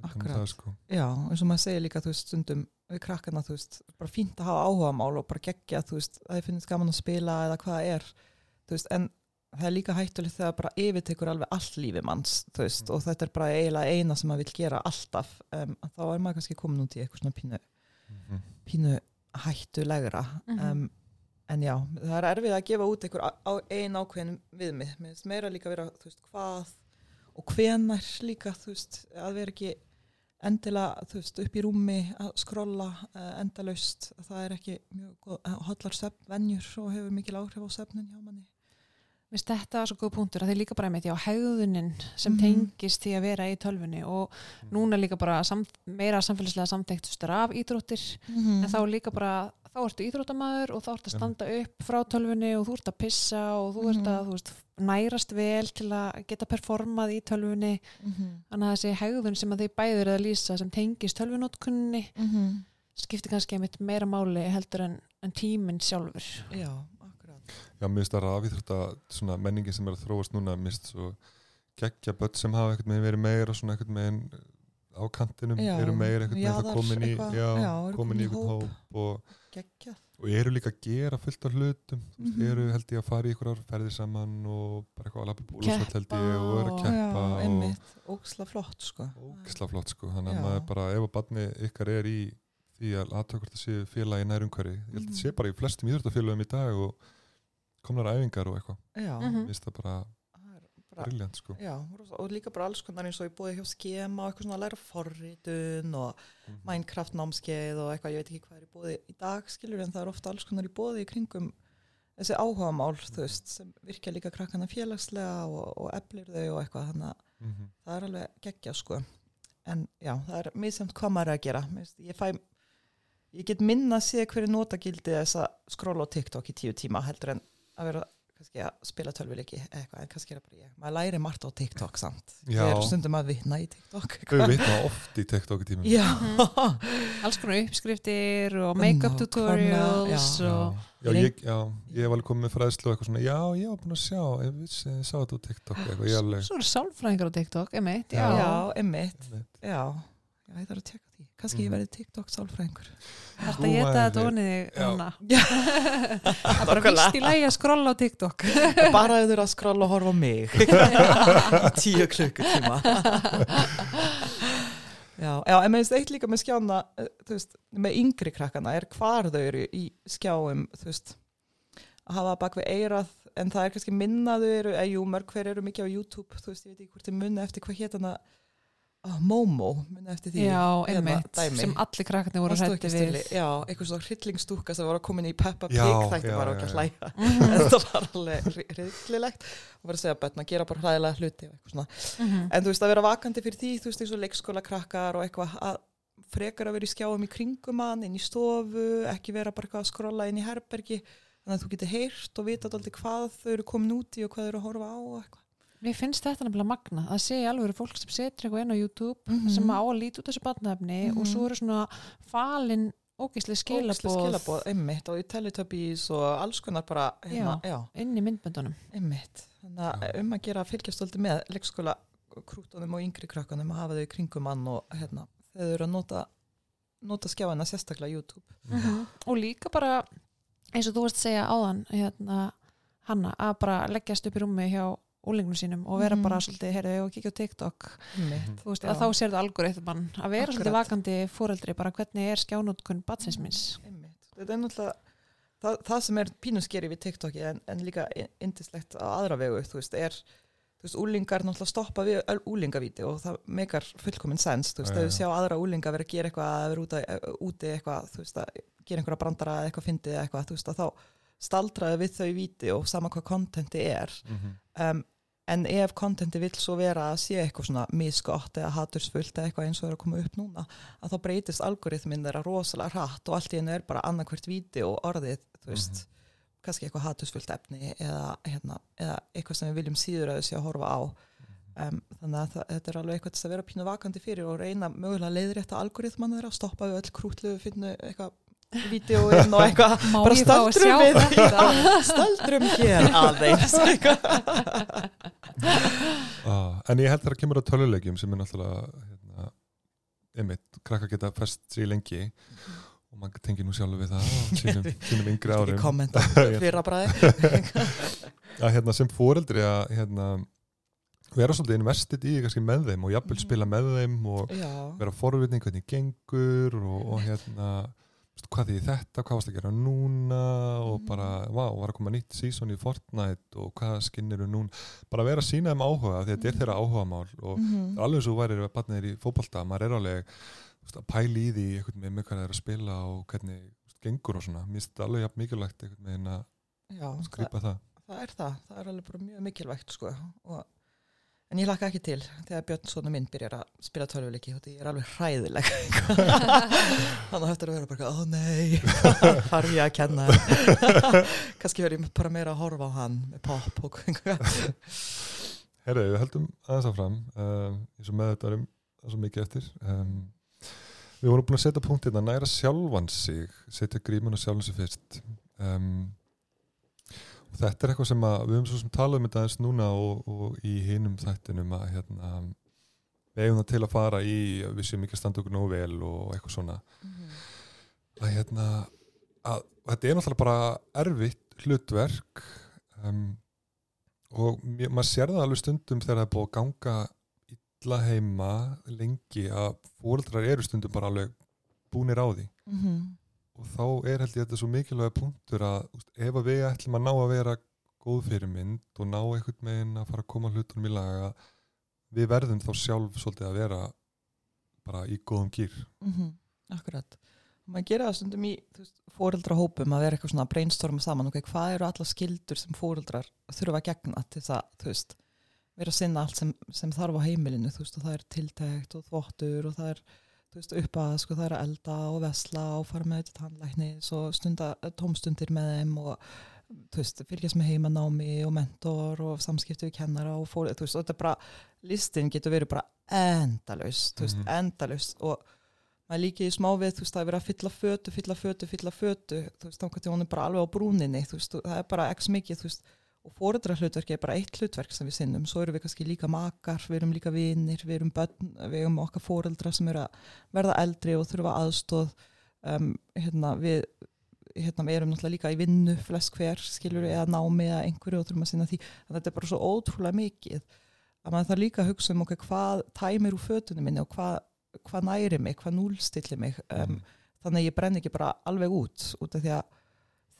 utanum það sko. Já, eins og maður segir líka þú veist, stundum við krakkana, þú veist, bara fínt að hafa áhuga mál og bara gegja, þú veist, að þið finnst gaman að spila eða hvað það er, þú veist, en það er líka hættulegt þegar bara yfirtekur alveg allt lífi manns, veist, Mm. og þetta er bara eiginlega eina sem maður vil gera alltaf, um, þá er maður kannski komin út í eitthvað svona pínu Mhm. pínu hættulegra Mhm. um, en já, það er erfið að gefa út einhver á, á, ein ákveðin viðmið mér finnst meira líka vera, þú veist, hvað og hvenar líka, veist að vera ekki endilega upp í rúmi að skrolla uh, endalaust, það er ekki mjög góð, uh, hollar svefnvenjur og hefur mikil áhrif á svefnin hjá manni Mér finnst þetta svo góð punktur að þið líka bara með því á hegðunin sem Mhm. tengist því að vera í tölfunni og núna líka bara sam, meira samfélagslega samtækt straf íþróttir mm. en þá líka bara, þá ertu íþróttamæður og þá ertu að standa upp frá tölfunni og þú ert að pissa og þú ert að Mhm. þú veist, nærast vel til að geta performað í tölfunni mm þannig að þessi hegðun sem að þið bæður að lýsa sem tengist tölfunótkunni -hmm. skiptir kannski meira máli heldur en, en tíminn sjálfur já, Já, mér finnst það rafið þetta svona menningin sem er að þróast núna finnst svo geggja börn sem hafa eitthvað með verið meira svona eitthvað með á kantinum, Já, eru meira eitthvað með það komin í, eitthvað, já, já, komin í eitthvað hóp. hóp og, og eru líka að gera fullt af hlutum. Mm Mhm. eru held ég að fara í einhverjar ferðir saman og bara eitthvað að lappa búlusvall held ég og eru að og- keppa og óksla flott sko. Ógisla flott sko, þannig að maður bara ef að barni ykkar er í því að aðtökurt að séu félagi nærumhverfi ég held að Mhm. sé bara í flestum íþróttafélagum í dag og komnar æfingar og eitthvað já, Mhm. mér finnst það bara það er bara briljant sko Já, og líka bara alls konar eins og ég búið hjá skema og eitthvað svona að læra forritun og Mhm. Minecraft námskeið og eitthvað, ég veit ekki hvað er í búið í dag skilur en það er ofta alls konar í búið í kringum þessi áhugamál, þú veist, sem virkja líka krakkana félagslega og, og eflir þau og eitthvað, þannig að Mhm. það er alveg geggja sko en já, það er misjæmt hvað maður að gera ég fæ ég get minna að sé hverju notagildi þess að skróla á TikTok í tíu tíma heldur en að vera kannski að spila tölvuleiki eitthvað, en kannski er það bara ég. Maður læri margt á TikTok samt. Já. ég er stundum að vitna í TikTok Þau vitna oft í TikTok í tímum. Já, alls konar uppskriftir og make-up tutorials já. og Já, ég, já, ég hef alveg komið með fræðslu og eitthvað svona, já, ég var búin að sjá, ég vissi, ég sá þetta á TikTok eitthvað, ég alveg, svo eru sálfræðingar á TikTok, einmitt, já, Einmitt. já, já, ég þarf að tjekka kannski ég Mhm. verði TikTok sálfræðingur Þetta ég hana. Já. Það er bara vist í lægi að skrolla á TikTok. (laughs) bara ef þú eru að skrolla og horfa á mig (laughs) tíu klukkutíma (laughs) já, já, en með þess eitt líka með skjána eh, veist, með yngri krakkana er hvar þau eru í skjáum veist, að hafa bak við eirað en það er kannski minna þau eru, eða jú, mörg hver eru mikið á YouTube, þú veist, ég veit ekki hvort þið munna eftir hvað oh, Momo, muni eftir því Já, hérna, einmitt, dæmi. sem allir krakkarnir voru ekki, við? Já, eitthvað svona hryllingstúka sem var að koma inn í Peppa Já, Pig þætti já, bara já. hlæja Mhm, (laughs) þetta var alveg hryllilegt og var að segja börn að gera bara hræðilega hluti svona. mhm. en þú veist að vera vakandi fyrir því þú veist eins og leikskóla krakkar og eitthvað að frekar að vera í skjáum í kringum hann inn í stofu, ekki vera bara að skrolla inn í herbergi þannig að þú getur heyrt og vita alltaf hvað þau eru komin út í og hvað þau eru að horfa á og eitthvað Mér finnst þetta nefnilega magna að sé alveg fólk sem setur eitthvað inn á YouTube Mhm. sem á að líti út þessu batnaefni Mhm. og svo eru svona falin Ógeðsleg skilaboð skilaboð, einmitt og í Teletubbies og alls konar bara hérna, já. inn í myndböndunum. einmitt þannig að um að gera að fylgjast alltaf með leikskóla krútonum og yngri krakkanum að hafa þau í kringum hann og hérna, þau eru að nota nota skjáina sérstaklega YouTube Mhm. Og líka bara eins og þú varst að segja áðan hérna, hanna að bara leggjast upp í rúmi hjá úlingnum sínum og vera Mhm. bara svolítið, heyrðu, og kíkja á TikTok einmitt, þú veist, að þá sér það algoritman að vera svolítið vakandi fóreldri bara hvernig er skjánótkun batsins minns einmitt. þetta er náttúrulega það, það sem er pínuskeri við TikToki en, en líka indislegt á aðra vegu þú veist, er þú veist, úlingar náttúrulega stoppa við öll úlingavíti og það meikar fullkominn sens, þú veist, já. við sjá aðra úlinga vera að gera eitthvað, að vera úti, úti eitthvað, þú veist, að gera einhverja brandara eða eitthvað fyndið eða eitthvað, þú veist, að þá staldraði við þau víti og sama hvað kontenti er Mhm. um, en ef kontenti vill svo vera að sé eitthvað svona misgott eða hatursfullt eða eitthvað eins og er að koma upp núna að þá breytist algoritminn þeirra rosalega hratt og allt í hennu er bara annarkvært víti og orðið, þú veist kannski eitthvað hatursfullt efni eða, hérna, eða eitthvað sem við viljum síður að þessi að horfa á. Um, þannig að það, þetta er alveg eitthvað að vera pínu vakandi fyrir og reyna mögulega leiðrétta algoritmann þeirra, stoppa við öll krútlu finnu eitthvað vídeo inn og (laughs) eitthvað. Bara sjá við þetta? (laughs) stöldrum hér. Aðeins. (laughs) Ah, en ég held það að kemur á tölulegjum sem er náttúrulega hérna, einmitt, krakka geta fest sér lengi og maður tengir nú sjálfur við það sínum, sínum yngri ekki árum. kommenta fyrra bræði að hérna, sem fóreldri að hérna, vera svolítið investið í kannski með þeim og jafnvel spila með þeim og já, vera forvitning hvernig gengur og, og hérna hvað því þetta, hvað varst að gera núna? Og Mhm. bara, vá, var að koma nýtt sísón í Fortnite og hvað skinnir þú núna? Bara vera að sína þeim áhuga því að þetta er þeirra áhugamál og það er alveg eins og þú værir að barnið er í fótbolta, maður er alveg veist, að pæli í því veginn með hvað það er að spila og hvernig veist, gengur og svona, mér finnst þetta alveg jafn mikilvægt einhvern veginn að já það, það. það er það, það er alveg bara mjög mikilvægt sko. og, en ég laka ekki til þegar Björn svona minn byrjar að spila tölvuleiki og ég er alveg hræðileg. (laughs) Þannig að er að vera bara ó nei, (laughs) þarf ég að kenna (laughs) kannski verður ég bara meira að horfa á hann með pop og Herra, við höldum aðeins áfram um, eins og með þetta erum það er svo mikið eftir. Um, Við vorum búin að setja punkt hérna næra sjálfan sig setja grímun og sjálfan sig fyrst. Um, þetta er eitthvað sem að við höfum svo sem talað um þetta aðeins núna og, og í hinum þættinum að hérna, við eigum það til að fara í við séum ekki að standa okkur nógu vel og eitthvað svona. Að hérna að þetta er náttúrulega bara erfitt hlutverk um, og mér, maður sér það alveg stundum þegar það er búið að ganga illa heima lengi að fóreldrar eru stundum bara alveg búnir á því. Mhm. Og þá er held ég þetta svo mikilvæga punktur að úst, ef að við ætlum að ná að vera góð fyrirmynd og ná einhvern meginn að fara að koma hlutunum í laga við verðum þá sjálf svolítið að vera bara í góðum gýr Mhm, Akkurat. Og maður gera það stundum í fóreldrahópum að vera eitthvað svona að brainstorma saman ok, hvað eru alla skildur sem fóreldrar þurfa að gegna til það, veist vera að sinna allt sem, sem þarf á heimilinu veist, og það er tiltækt og þvottur og það er, veist, upp að sko, það er að elda og vesla og fara með þetta tannlæknis og stunda tómstundir með þeim og veist, fylgjast með heimanámi og mentor og samskipti við kennara og fóreldrar, þú veist, og þetta er bara listin getur verið bara endalaus, þú veist, Mhm. endalaus og maður líki í smá við, þú veist, það er verið að fylla fötu, fylla fötu, fylla fötu, þú veist, þá til hún er bara alveg á brúninni, þú veist, það er bara x mikið, þú veist, og fóreldra hlutverki er bara eitt hlutverk sem við sinnum, svo erum við kannski líka makar, við erum líka vinir, við erum börn, við erum okkar fóreldra sem eru að verða eldri og þurfa aðstóð, um, hérna, við, hérna, við erum náttúrulega líka í vinnu flest hver, skilur eða námi eða einhverju og þurfum að sinna því, að þetta er bara svo ótrúlega mikið, að maður þarf líka að hugsa um okkur hvað tæmir úr fötunum minni og hvað hvað næri mig, hvað núlstilli mig? Um, þannig að ég brenn ekki bara alveg út út af því að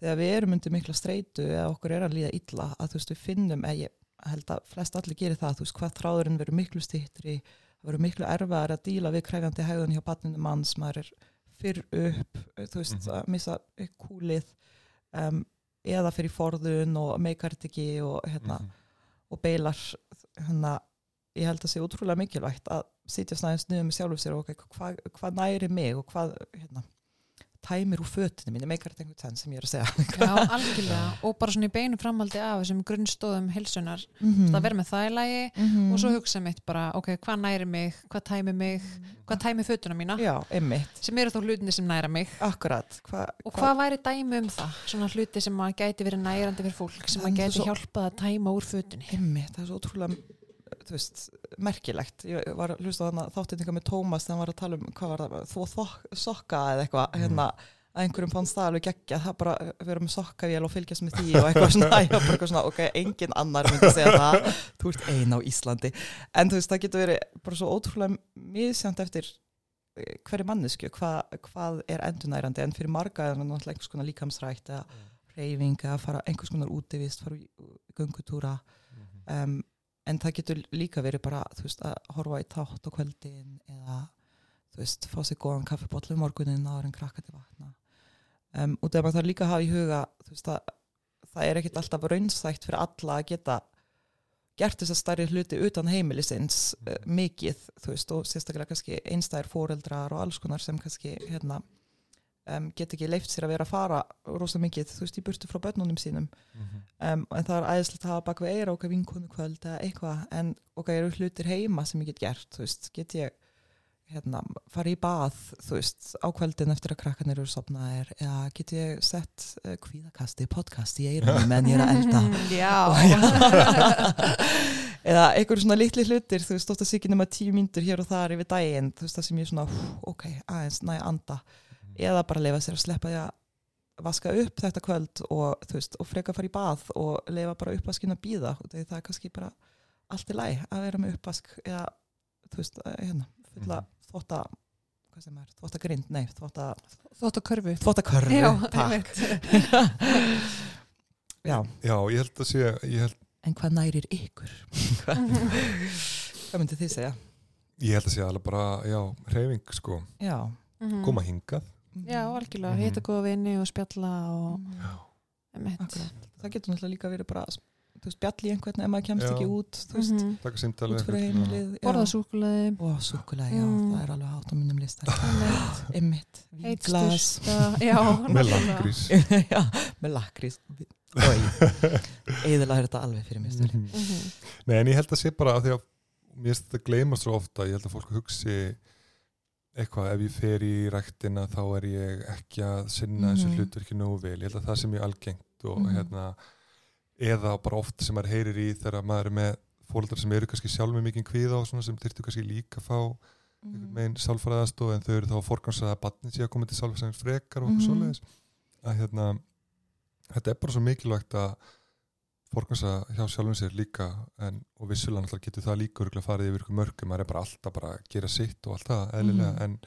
þegar við erum undir mikla streitu eða okkur er að líða illa að þú veist við finnum, eða ég held að flest allir gerir það, þú veist hvað þráðurinn verður miklu stittri það verður miklu erfiðar að díla við krefjandi hegðun hjá batninu manns, maður er fyrr upp, þú veist, Mhm. að missa kúlið um, eða fyrir forðun og meikar þetta ekki og, hérna, Mhm. og beilar hérna, ég held að sé útrúlega mikilvægt að sitja snæðins niður með sjálfur sér og okay, hvað hva næri mig og hvað hérna, tæmir úr fötinu mín, meikar þetta einhvern tenn sem ég er að segja. Já, (laughs) algjörlega. Og bara svona í beinu framhaldi af þessum grunnstóðum hilsunar, mm það verður með það í lagi -hmm. og svo hugsa mitt bara, ok, hvað næri mig? Hvað tæmi mig, hvað tæmi fötuna mína? Já, einmitt, sem eru þá hlutinni sem næra mig. Akkurat. Hva, og hvað væri dæmi um það? Svona hluti sem að gæti verið nærandi fyrir fólk sem að gæti svo- hjálpað að tæma úr fötunni. Einmitt, það er svo ótrúlega þú veist, merkilegt ég var að hlusta á þarna þáttinninga með Tómas þegar hann var að tala um, hvað var það, þó þok, sokka eða eitthvað, Mm. hérna að einhverjum fannst það alveg geggja, það bara að vera með sokkavél og fylgjast með því og eitthvað (laughs) svona, var bara eitthvað svona, ok, engin annar myndi segja það, þú ert ein á Íslandi en þú veist, það getur verið bara svo ótrúlega misjönd eftir eh, hverju mannesku, hva, hvað er endurnærandi, en fyrir marga er það náttúrulega einhvers konar líkamsrækt eða reyfinga, fara einhvers konar útivist, fara í göngutúra Mhm. um, en það getur líka verið bara veist, að horfa í tátt á kvöldin eða veist, fá sér góðan kaffibotlu um morgunin áður en krakka til vakna um, og þegar maður þarf líka að hafa í huga veist, að það er ekkit alltaf raunsætt fyrir alla að geta gert þess að stærri hluti utan heimilisins uh, mikið, og sérstaklega kannski einstæðir fóreldrar og alls konar sem kannski hérna um, get ekki leift sér að vera að fara rosa mikið, þú veist, í burtu frá börnunum sínum. Mhm. um, en það er æðislegt að hafa bak við eira okkar vinkonu kvöld eða eitthvað en okkar eru hlutir heima sem ég get gert þú veist, get ég hérna, fara í bað þú veist, á kvöldin eftir að krakkarnir eru sopnaðir eða get ég sett uh, kvíðakasti, podcast í eirunum (laughs) menn ég er að elda? (laughs) Já, (laughs) eða einhverjum svona litli hlutir þú veist, sé ekki nema tíu myndur hér og þar yfir daginn, þú veist, það sem ég er svona hú, ok, aðeins næja anda eða bara leifa sér að sleppa því að vaska upp þetta kvöld og, veist, og freka að fara í bað og leifa bara uppvaskinn að býða og það er kannski bara allt í læg að vera með uppvask eða, þú veist, eh, hérna, fulla þvótta hvað sem þvótta grind, nei, þvótta þótt að körfu. Þvótta körfu, Já, takk. Já, Já, ég held að sé ég held, en hvað nærir ykkur? hvað, myndið þið segja? ég held að sé alveg bara, já, reyfing sko, Já, Mhm. koma hingað Já, algjörlega, Mhm. hitta góða vinni og spjalla og einmitt. Akkurat. það getur náttúrulega líka verið bara bjall í einhvern ef maður kemst Já. ekki út veist, Mhm. taka símtali út fyrir heimilið Borða og súkulega, já, Mm. það er alveg hátt á mínum lista. Ymmit, Eitt glas með lakrís. (laughs) Já, með lakrís. Eðilega er þetta alveg fyrir mér störi Mhm. Nei, en ég held að sé bara að því að mér finnst þetta gleymast svo ofta, ég held að fólk hugsi eitthvað, ef ég fer í ræktina þá er ég ekki að sinna þessu Mhm. hlutverki nógu vel, ég held að það sem ég algengt og Mhm. hérna eða bara oft sem maður heyrir í þegar maður er með fóldrar sem eru kannski sjálf með mikið kvíða og svona sem þyrftu kannski líka að fá Mhm. einhvern megin sálfræðastof en þau eru þá forgansað að batni sé að koma til sálfræðins frekar og okkur Mhm. svoleiðis að hérna þetta er bara svo mikilvægt að forgansa hjá sjálfum sér líka en, og vissulega getur það líka örgulega farið yfir ykkur mörgum, maður er bara alltaf bara að gera sitt og allt það eðlilega Mhm. en,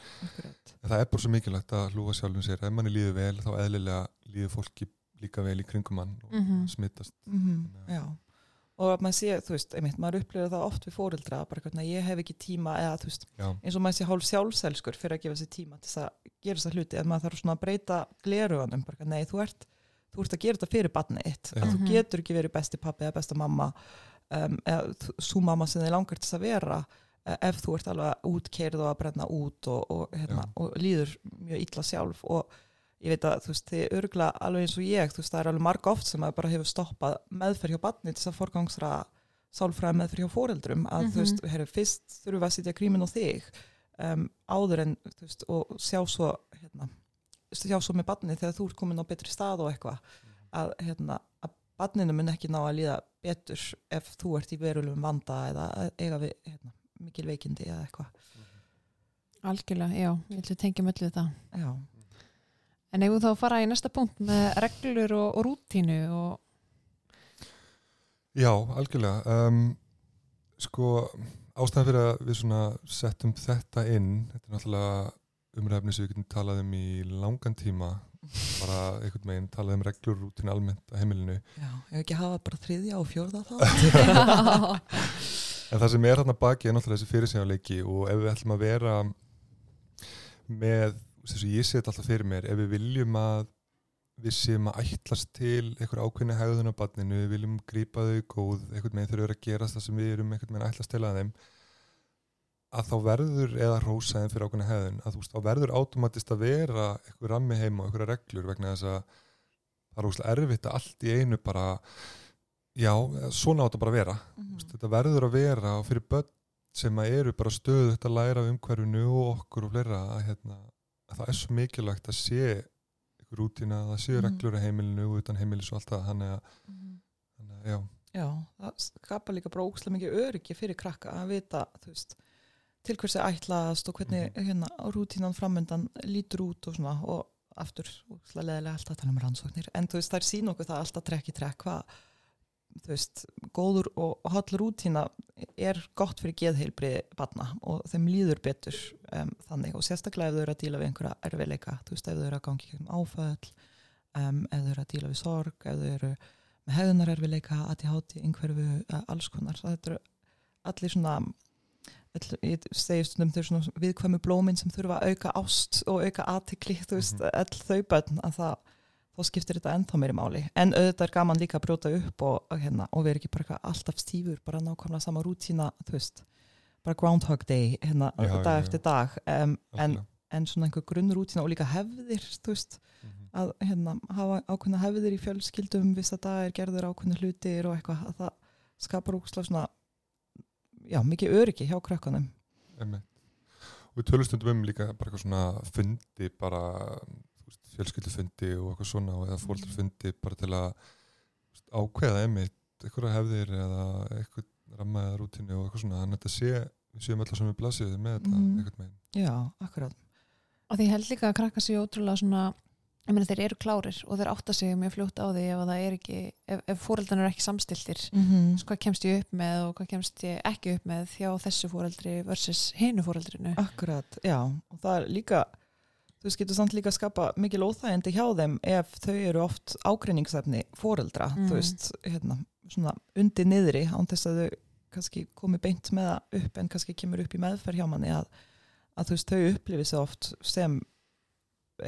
en það er bara svo mikilvægt að hlúa sjálfum sér. Ef manni líður vel þá eðlilega líður fólki líka vel í kringum mann og Mhm. smittast Mhm, Þannig að- já. Og að maður sé, þú veist, einmitt, maður upplifir það oft við fóreldra, bara hvernig ég hef ekki tíma eða þú veist, Já, eins og maður sé hálf sjálfselskur fyrir að gefa sér tíma til þess að gera þess að hluti en maður þarf svona að breyta gleruðanum bara, nei, þú ert, þú ert að gera þetta fyrir barnið þitt, Já. að þú Mhm. getur ekki verið besti pappi eða besta mamma um, eða svo mamma sem þið langar til þess að vera eh, ef þú ert alveg útkeirð og að brenna út og, og, hérna, og líður mjög illa sjálf og ég veit að þú veist, þið örgla alveg eins og ég, þú veist, það er alveg marg oft sem maður bara hefur stoppað meðferð hjá barnið til þess að forgangsra sálfræði meðferð hjá foreldrum að Mhm. þú veist, herru, fyrst þurfum við að sitja grímin á þig um, áður en, þú veist, og sjá svo hérna, sjá svo með barnið þegar þú ert komin á betri stað og eitthvað að, hérna, að barninu mun ekki ná að líða betur ef þú ert í verulegum vanda eða að eiga við hérna, mikil veikindi eða eitthvað. Algjörlega, já, ég ætla að tengja með þetta. Já, En ef þú þá að fara í næsta punkt með reglur og, og rútínu og Já, algjörlega. Um, sko ástæðan fyrir að við svona settum þetta inn þetta er náttúrulega umræfni sem við getum talað um í langan tíma bara einhvern veginn talað um reglur og rútínu almennt á heimilinu. Já, ef ekki hafa bara þriðja og fjórða þá. (laughs) En það sem er þarna baki er náttúrulega þessi fyrirsjónleiki og ef við ætlum að vera með, þess að ég set alltaf fyrir mér, ef við viljum að við séum að ætlast til einhver ákveðni hegðun á barninu, við viljum grípa þau góð, einhvern veginn þurfa að gerast það sem við erum einhvern veginn að ætlast til að þeim að þá verður eða rósaðin fyrir ákveðni hegðun, að þú veist, þá verður automatist að vera einhver rammi heima og einhverja reglur vegna þess að það er óslega erfitt að allt í einu bara já, svona átt að bara vera Mhm. Veist, þetta verður að vera og fyrir börn sem að eru bara stöðu þetta að læra af umhverfinu og okkur og fleira að, hérna, að það er svo mikilvægt að sé ykkur rútina, að það séu Mhm. reglur á heimilinu og utan heimilis og allt það þannig að, þannig að já, Já, það skapar líka bara ógslag mikið öryggi fyrir krakka að vita, þú veist, til hversi ætlast og hvernig hérna rútínan framöndan lítur út og svona og aftur, leðilega alltaf að tala um rannsóknir, en þú veist, þær sín okkur það alltaf trekk í trekk hvað, þú veist, góður og holl rútína er gott fyrir geðheilbrið barna og þeim líður betur um, þannig. Og sérstaklega ef þau eru að díla við einhverja erfiðleika, þú veist, ef þau eru að gangi um áföll, um, ef þau eru að díla við sorg, ef þau eru með hefðunarerfileika, ADHD, einhverfu, eh, alls konar. Það eru allir svona, ég segi stundum þau svona viðkvæmu blómin sem þurfa að auka ást og auka aðtikli, þú veist, Mhm. all þau bönn að það, þá skiptir þetta ennþá meiri máli. En auðvitað er gaman líka að brjóta upp og, hérna, og vera ekki bara alltaf stífur, bara nákvæmlega sama rútína, þú veist, bara Groundhog Day, hérna, Já, já, dag já. eftir dag, um, en, en svona einhver grunnrútína og líka hefðir, þú veist, Mhm. að hérna, hafa ákveðna hefðir í fjölskyldum viss að það er gerður ákveðna hlutir og eitthvað að það skapar úkslega svona já, mikið öryggi hjá krökkunum Einmitt. og við tölustundum um líka bara eitthvað svona fundi bara fjölskyldufundi og eitthvað svona eða fólkfundi bara til að ákveða einmitt eitthvað hefðir eða eitthvað ramma eða rútinu og eitthvað svona þannig að þetta sé, við séum alltaf sem við blasið með þetta Mhm. einhvern veginn já, akkurat og því ég held líka að krakka sér ótrúlega svona ég meina þeir eru klárir og þeir átta sig mjög fljótt á því ef að það er ekki ef, ef fóreldan eru ekki samstiltir mm -hmm. hvað kemst ég upp með og hvað kemst ég ekki upp með hjá þessu fóreldri versus hinu fóreldrinu akkurat, já og það er líka þú veist, getur samt líka að skapa mikil óþægindi hjá þeim ef þau eru oft ágreiningsefni fóreldra, Mm. þú veist hérna, svona undir niðri án þess að þau kannski komi beint með það upp en kannski kemur upp í meðferð hjá manni að, að þú veist, þau upplifi sig oft sem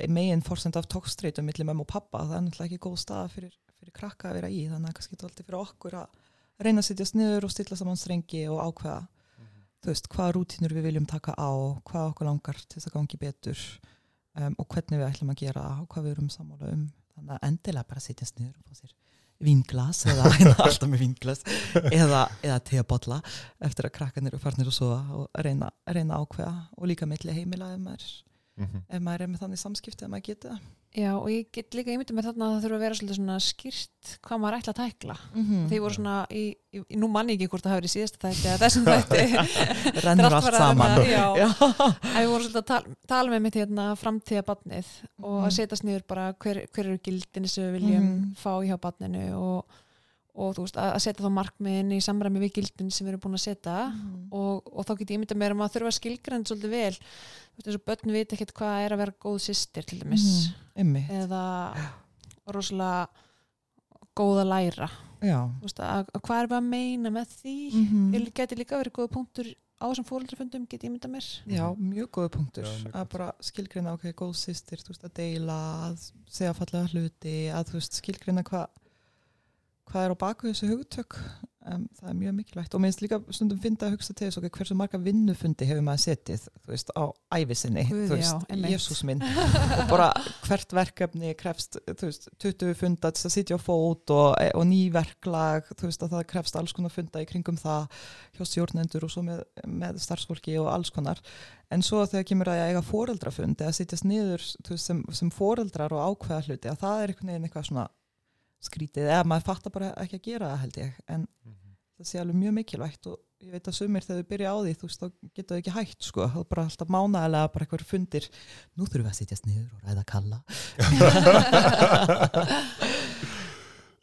megin fórsend af tókstreitum millir mömmu og pappa, það er náttúrulega ekki góð stað fyrir, fyrir krakka að vera í, þannig að kannski þetta alltaf fyrir okkur að reyna að sitjast niður og stilla saman strengi og ákveða þú veist, hvaða rútínur við viljum taka á, hvað okkur langar til þess að gangi betur um, og hvernig við ætlum að gera og hvað við erum sammála um. Þannig að endilega bara sitjast niður og fá sér vinglas (laughs) eða alltaf með vinglas eða, eða teabotla eftir að krakkanir eru farnir og sofa og reyna, reyna ákveða og líka milli heimila ef maður, Mhm. ef maður er með þannig samskipti ef maður getur það. já og ég get líka ímyndið með þarna að það þurfa að vera svona skýrt hvað maður ætla að tækla Mm því voru svona í, í, í nú manni ekki hvort það hafi verið síðast þætti eða þessum (laughs) þætti Rennur allt að saman. (laughs) að við vorum svolítið að tala, tala með mitt hérna framtíða badnið og Mhm. að setjast niður bara hver, hver eru gildinni sem við viljum Mhm. fá hjá badninu og, og þú veist að, að setja þá markmiðin í samræmi við gildin sem við erum búin að setja Mhm. og, og þá get ég myndað mér um að þurfa að skilgrænt svolítið vel þú veist, þess að börn veit ekkert hvað er að vera góð systir til dæmis. Ymmi, eða rosalega góð að læra. Veist, að, að hvað er við að meina með því? Mm mm. geti líka verið góða punktur á þessum fóreldrafundum get ég myndað mér. Já, mjög góða punktur. Já, mjög að bara skilgreina ok, góð sýstir, þú veist, að deila að segja fallega hluti, að hvað er á baku þessu hugtök? Um, það er mjög mikilvægt. Og minnst líka stundum finna að hugsa til þess ok, hversu marga vinnufundi hefur maður setið, veist, á æfisinni, Guð, þú veist. Jésús minn. (laughs) Og bara hvert verkefni krefst, þú veist, 20 funda að sitja á fót og, og ný verklag, þú veist, að það krefst alls konar funda í kringum það hjá stjórnendur og svo með, með starfsfólki og alls konar. En svo þegar kemur að eiga foreldrafund eða sitjast niður veist, sem, sem foreldrar og ákveða hluti að það er einhvern veginn eitthvað svona skrítið eða maður fattar bara ekki að gera það held ég en Mhm. það sé alveg mjög mikilvægt og ég veit að sumir þegar þau byrja á því þú veist þá geta þau ekki hægt sko er bara alltaf mánaðilega bara eitthvað fundir nú þurfum við að sitjast niður og ræða kalla (laughs)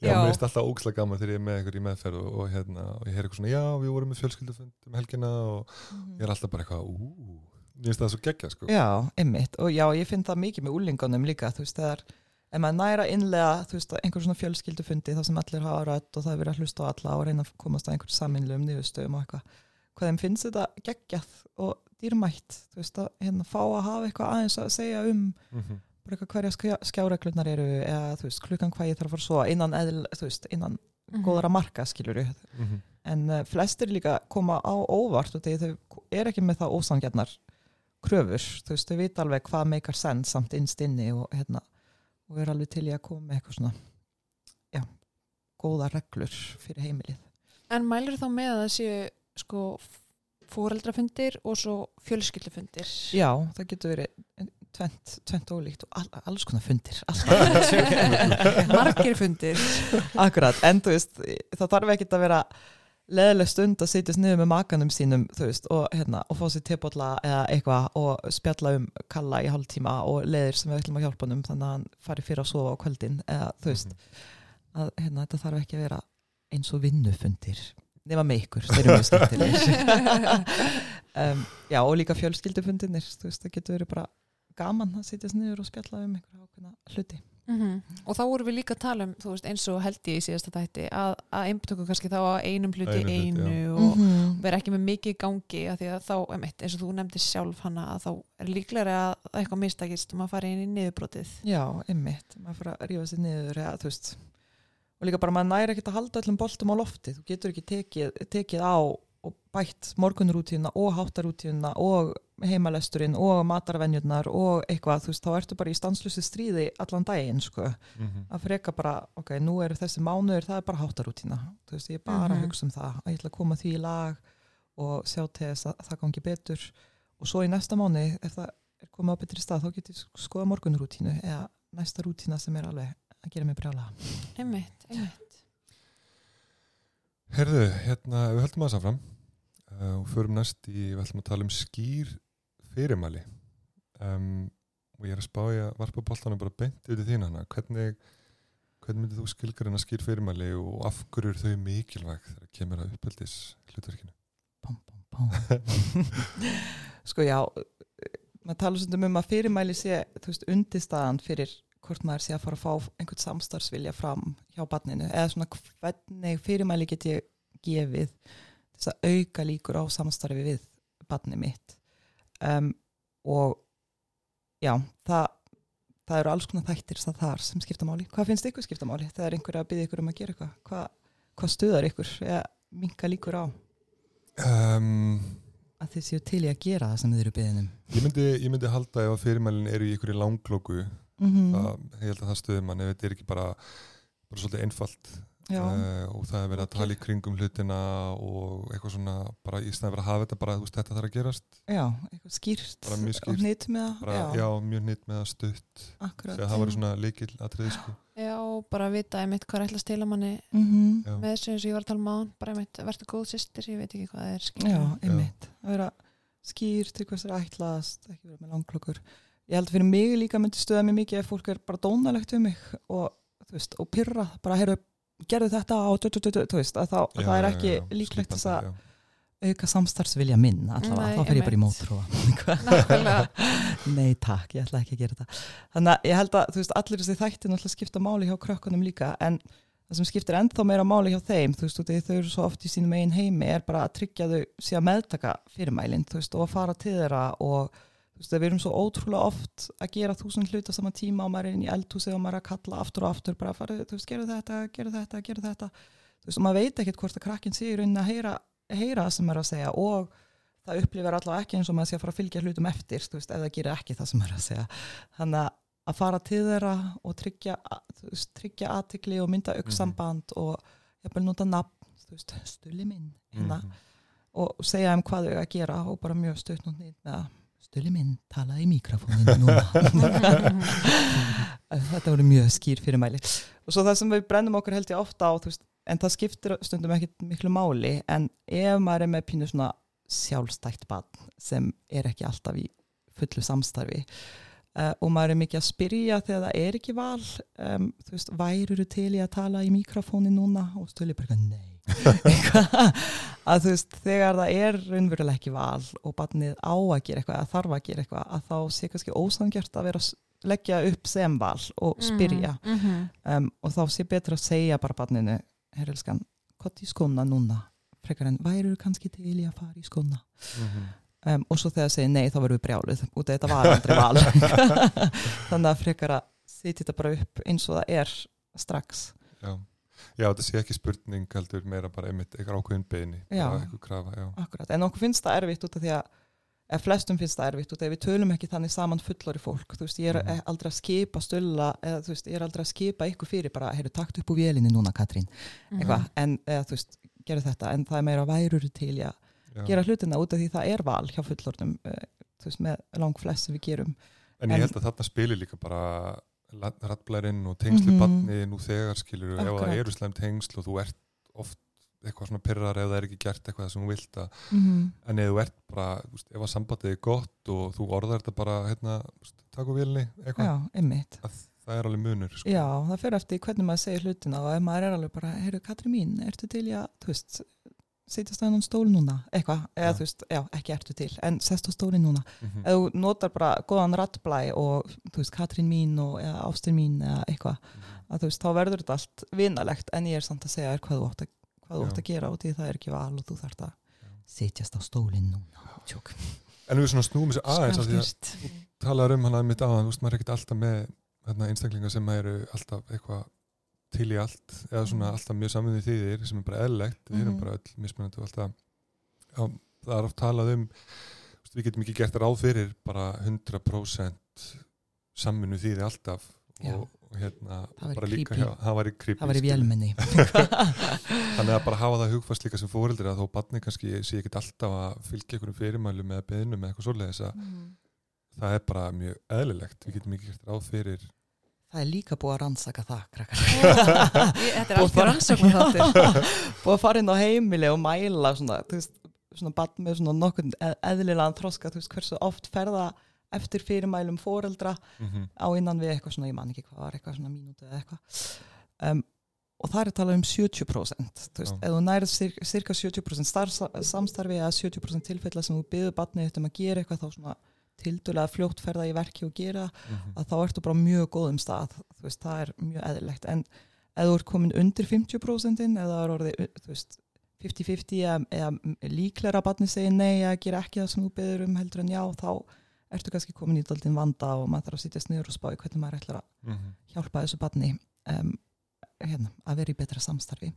Já, Já. mér finnst alltaf ógslag gaman þegar ég er með einhver í meðferð og, og, hérna, og ég heyr eitthvað svona, já, við vorum með fjölskyldufund um helgina og ég er alltaf bara eitthvað, ú, mér finnst það svo geggja, sko. Já, einmitt og já, ég finn það mikið með úlingunum líka þú veist, þegar ef maður næra innlega þú veist, einhver svona fjölskyldufundi þar sem allir hafa rætt og það er verið að hlusta á alla og reyna að komast að einhver saminlegum niðurstöðum og eitthvað hvað þeim finnst þetta geggjað og dýrmætt þú veist að hérna fá að hafa eitthvað aðeins að segja um Mhm. bara eitthvað hverja skjá, skjáreglunar eru eða þú veist klukkan hvað ég þarf að fara svo innan, eðl, þú veist, innan Mhm. góðara marka skilur Mhm. en uh, flestir líka koma á óvart og þau er ekki með það ósangjarnar kröfur, þú veist, þau vita alveg hvað meikar senn samt innst inni og hérna, og er alveg til í að koma með eitthvað svona já, góða reglur fyrir heimilið. En mælur þá með að það séu sko fóreldrafundir og svo fjölskyldufundir? Já, það getur verið tvent, tvent ólíkt og all, (laughs) alls konar fundir. Margir fundir. Akkurat, en þú veist, það þarf ekki að vera leðileg stund að sitjast niður með makanum sínum, veist, og, hérna, og fá sér tepotla eða eitthvað og spjalla um kalla í hálftíma og leðir sem við ætlum að hjálpa honum þannig að hann fari fyrir að sofa á kvöldin eða þú veist, að hérna, þetta þarf ekki að vera eins og vinnufundir nema með ykkur, þeir eru mjög skemmtilegir. (laughs) (laughs) Um, Já, og líka fjölskyldufundirnir, þú veist, það getur verið bara gaman að sitjast niður og spjalla um einhverja ákveðna hluti Mhm. og þá vorum við líka að tala um þú veist, eins og held ég í síðasta þætti að, að einbtöku kannski þá að einum hluti hluti, einu já. og -hmm. vera ekki með mikið í gangi af því að þá, emitt, eins og þú nefndir sjálf hana að þá er líklega að eitthvað mistakist og maður fari inn í niðurbrotið Já, einmitt, maður fyrir að rífa sér niður eða, þú veist og líka bara maður næri ekkert að halda öllum boltum á lofti þú getur ekki tekið, tekið á og bætt morgunrútíuna og háttarútíuna og heimalesturinn og matarvenjurnar og eitthvað, þú veist, þá ertu bara í stanslusi stríði allan daginn, sko. Mhm. að freka bara, ok, nú eru þessi mánuður það er bara háttarútína, þú veist, ég er bara Mhm. að hugsa um það, að ég ætla að koma því í lag og sjá til þess að það gangi betur. Og svo í næsta mánu ef það er komið á betri stað þá getur ég skoða morgunrútínu eða næsta rútína sem er alveg að gera mig brjála einmitt, einmitt Herðu, hérna, við höldum að það fram uh, og förum næst í, við ætlum að tala um skýr fyrirmæli. Um, og ég er að spája varpa boltanum bara beint yfir þín hana hvernig, hvernig myndir þú skilgarinn að skýr fyrirmæli og af hverju eru þau mikilvæg þegar kemur að uppeldis hlutverkinu pum, pum, pum. (laughs) sko já maður tala svolítið um að fyrirmæli sé þú veist, undirstaðan fyrir hvort maður sé að fara að fá einhvern samstarfsvilja fram hjá barninu eða svona hvernig fyrirmæli get ég gefið þess að auka líkur á samstarfi við barni mitt um, og já, það það eru alls konar þættir það þar sem skipta máli. Hvað finnst ykkur skipta máli? Það er einhver að byggja ykkur um að gera eitthvað. Hvað, hvað stuðar ykkur eða minka líkur á um, að þið séu til í að gera það sem þið eru byggðinum? ég, myndi, ég myndi halda ef að fyrirmælin eru í ykkur í langlóku Mm -hmm. það, ég held að það stuði mann ef þetta er ekki bara, bara svolítið einfalt Já, uh, og það er verið að tala í kringum hlutina og eitthvað svona bara í snæði verið að hafa þetta bara, þú veist, þetta þarf að gerast já, eitthvað skýrt Bara mjög skýrt. og hnýtt með það. bara, já, mjög nýtt með það stutt akkurat. það var svona líkil atriði sko. Já, bara vita einmitt hvað er ætlast til að manni Mm já. með þessu eins og ég var að tala um án bara einmitt, verður góð sýstir, ég veit ekki hvað það er skilur. Já, einmitt. Að vera skýrt til hvers er ætlast, ekki vera með langklokkur. Ég held að fyrir mig líka myndi stöða mér mikið ef fólk er bara dónalegt um mig og, veist, og pyrra, bara heyrðu, gerðu þetta Já, það er já, ekki já, líklegt þess að auka samstarfsvilja minn allavega, Nei, þá fer ég bara í mótrúa. (laughs) Nei takk, ég ætla ekki að gera þetta. Þannig að ég held að veist, allir þessi þættir náttúrulega skipta máli hjá krökkunum líka en það sem skiptir ennþá meira máli hjá þeim, þú veist, þau eru svo oft í sínum eigin heimi er bara að tryggja þau að meðtaka fyrirmælinn, þú veist, og að fara til þeirra og við erum svo ótrúlega oft að gera þúsund hlut á sama tíma og maður er inn í eldhúsi og maður er að kalla aftur og aftur bara fara, þú veist, gerðu þetta, gerðu þetta, gerðu þetta þú veist, og maður veit ekkert hvort að krakkin sé í rauninni að heyra, heyra það sem er að segja og það upplifir allavega ekki eins og maður sé að fara að fylgja hlutum eftir, þú veist, ef það gerir ekki það sem er að segja. Þannig að fara til þeirra og tryggja, veist, tryggja aðtikli og mynda auksamband nota hérna, Mhm. og segja um hvað stulli minn, talaði í mikrofóninu núna. (laughs) Þetta voru mjög skýr fyrirmæli. Og svo það sem við brennum okkur held ég ofta á, veist, en það skiptir stundum ekkit miklu máli, en ef maður er með pínu svona sjálfstækt barn sem er ekki alltaf í fullu samstarfi uh, og maður er mikið að spyrja þegar það er ekki val, um, þú veist, væruru til í að tala í mikrofóni núna og stulli bara nei. Að þú veist, þegar það er raunverulega ekki val og barnið á að gera eitthvað, að þarf að gera eitthvað, að þá sé kannski ósangjart að vera að leggja upp sem val og spyrja mm -hmm. um, og þá sé betur að segja bara barninu, herrelskan, hvað í skona núna frekar en væru kannski til í að fara í skóna Mhm. um, og svo þegar það segir nei þá verður við brjálið út af þetta var aldrei val (laughs) þannig að frekar að setja þetta bara upp eins og það er strax Já. Já, þetta sé ekki spurning heldur meira bara einmitt eitthvað ákveðin beini eitthvað krafa, já. Akkurat, en okkur finnst það erfitt út af því að eða flestum finnst það erfitt út af því að við tölum ekki þannig saman fullori fólk, þú veist, ég er Mhm. aldrei að skipa stölla, eða þú veist, ég er aldrei að skipa ykkur fyrir bara, heyrðu, takt upp úr vélinni núna Katrín, Mhm. eitthvað, en eða þú veist, gerðu þetta, en það er meira værur til að Já. gera hlutina út af því það er val hjá fullornum, uh, þú veist, með lang flest sem við gerum. En ég held að þarna spilir líka bara rattblærin og tengslu Mhm. barni nú þegar skilur, ef Akkurat. það eru slæm tengsl og þú ert oft eitthvað svona pyrrar ef það er ekki gert eitthvað sem þú vilt að Mm en ef þú ert bara, þú veist, ef að sambandið er gott og þú orðar þetta bara hérna, takk á vélni eitthvað, Já, einmitt. að það er alveg munur sko. Já, það fyrir eftir hvernig maður segir hlutina og ef maður er alveg bara, heyrðu Katrín mín, ertu til í að, þú veist, setjast á hennan stól núna, eitthvað, eða þú veist, já, ekki ertu til, en sest á stólinn núna. Mhm. Ef þú notar bara góðan rattblæ og, þú veist, Katrín mín og eða ástin mín eða eitthvað, Mhm. að þú veist, þá verður þetta allt vinalegt, en ég er samt að segja þér hvað þú átt að, hvað þú átt að gera og því það er ekki val og þú þarft að setjast á stólinn núna. Tjók. En við svona snúum þessu aðeins að Skapstyrst. talaður um hana mitt aðan, þú veist, maður er ekkert alltaf með hérna, einstaklingar sem eru alltaf eitthvað til í allt eða svona Mhm. alltaf mjög samvinnið þýðir sem er bara eðlegt, við erum Mhm. bara öll mismunandi og alltaf já, það er oft talað um veist, við getum ekki gert ráð fyrir bara 100% samvinnu þýði alltaf Já. og, hérna Það líka creepy. hjá, það var í skilur. vélmenni. (laughs) (laughs) þannig að bara hafa það hugfast líka sem fóreldri að þó barni kannski sé ekki alltaf að fylgja einhverjum fyrirmælum eða beðnum eða eitthvað svoleiðis að það er bara mjög eðlilegt við getum ekki gert ráð fyrir Það er líka búið að rannsaka það, krakkar. Þetta er Búið allt í bara- rannsóknu þáttir (laughs) búið að fara inn á heimili og mæla svona, þú veist, svona barn með svona nokkur eðlilegan þroska, þú veist, hversu oft ferða eftir fyrirmælum foreldra mm á innan við eitthvað svona, ég man ekki hvað var eitthvað svona mínútu eða eitthvað. Um, og það er talað um 70% þú veist, ef þú nærið cir- cirka 70% starfs, samstarfi eða 70% tilfella sem þú byður barnið um að gera eitthvað þá svona tildulega fljótt ferða í verki og gera -hmm. að þá ertu bara mjög góðum stað. Þú veist, það er mjög eðlilegt. En ef þú ert komin undir 50% eða það er orðið, þú veist 50-50 eða, eða líklega að barni segir nei að gera ekki það sem þú beður um heldur en já, þá ertu kannski komin í daldinn vanda og maður þarf að sitja sniður og spá í hvernig maður ætlar að hjálpa þessu barni um, hérna, að vera í betra samstarfi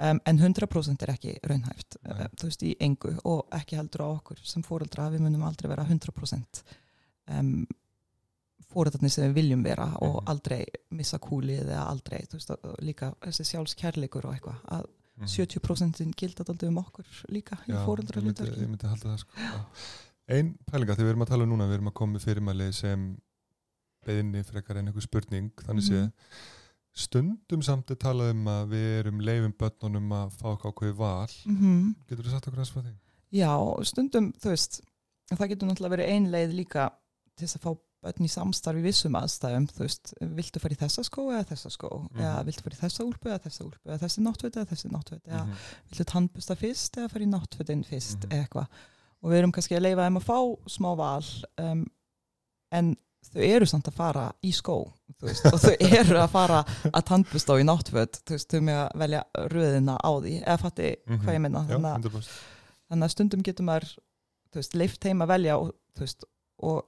um, en 100% er ekki raunhæft Nei. uh, þú veist í engu og ekki heldur á okkur sem fóreldra við munum aldrei vera 100% um, fóreldrarnir sem við viljum vera og Mhm. aldrei missa kúlið eða aldrei þú veist, líka þessi sjálfskærleikur og eitthvað að 70% gilda aldrei um okkur líka í Mhm. ég ég myndi halda það sko. Já. ein pælinga þegar við erum að tala um núna við erum að koma með fyrirmæli sem beðinni frekar en einhver spurning þannig sé Mhm. Stundum samt er talað um að við erum leifum börnunum að fá okkur val mm getur þú sagt okkur aðeins frá því? Já, stundum, þú veist, það getur náttúrulega verið ein leið líka til þess að fá börn í samstarfi vissum aðstæðum, þú veist, viltu fara í þessa skó eða þessa skó, Mhm. eða viltu fara í þessa úlpu eða þessa úlpu, eða þessi náttföt eða þessi náttföt, eða Mhm. viltu tannbusta fyrst eða fara í náttfötin fyrst, Mhm. eitthvað. Og við erum kannski að leifa þeim að fá smá val, um, en þau eru samt að fara í skó, veist, og þau eru að fara að tannbusta og í náttföt, þú veist, þau með að velja röðina á því, eða fatti Mhm. hvað ég minna, þannig að 100%. þannig að stundum getur maður leift heim að velja og, veist, og,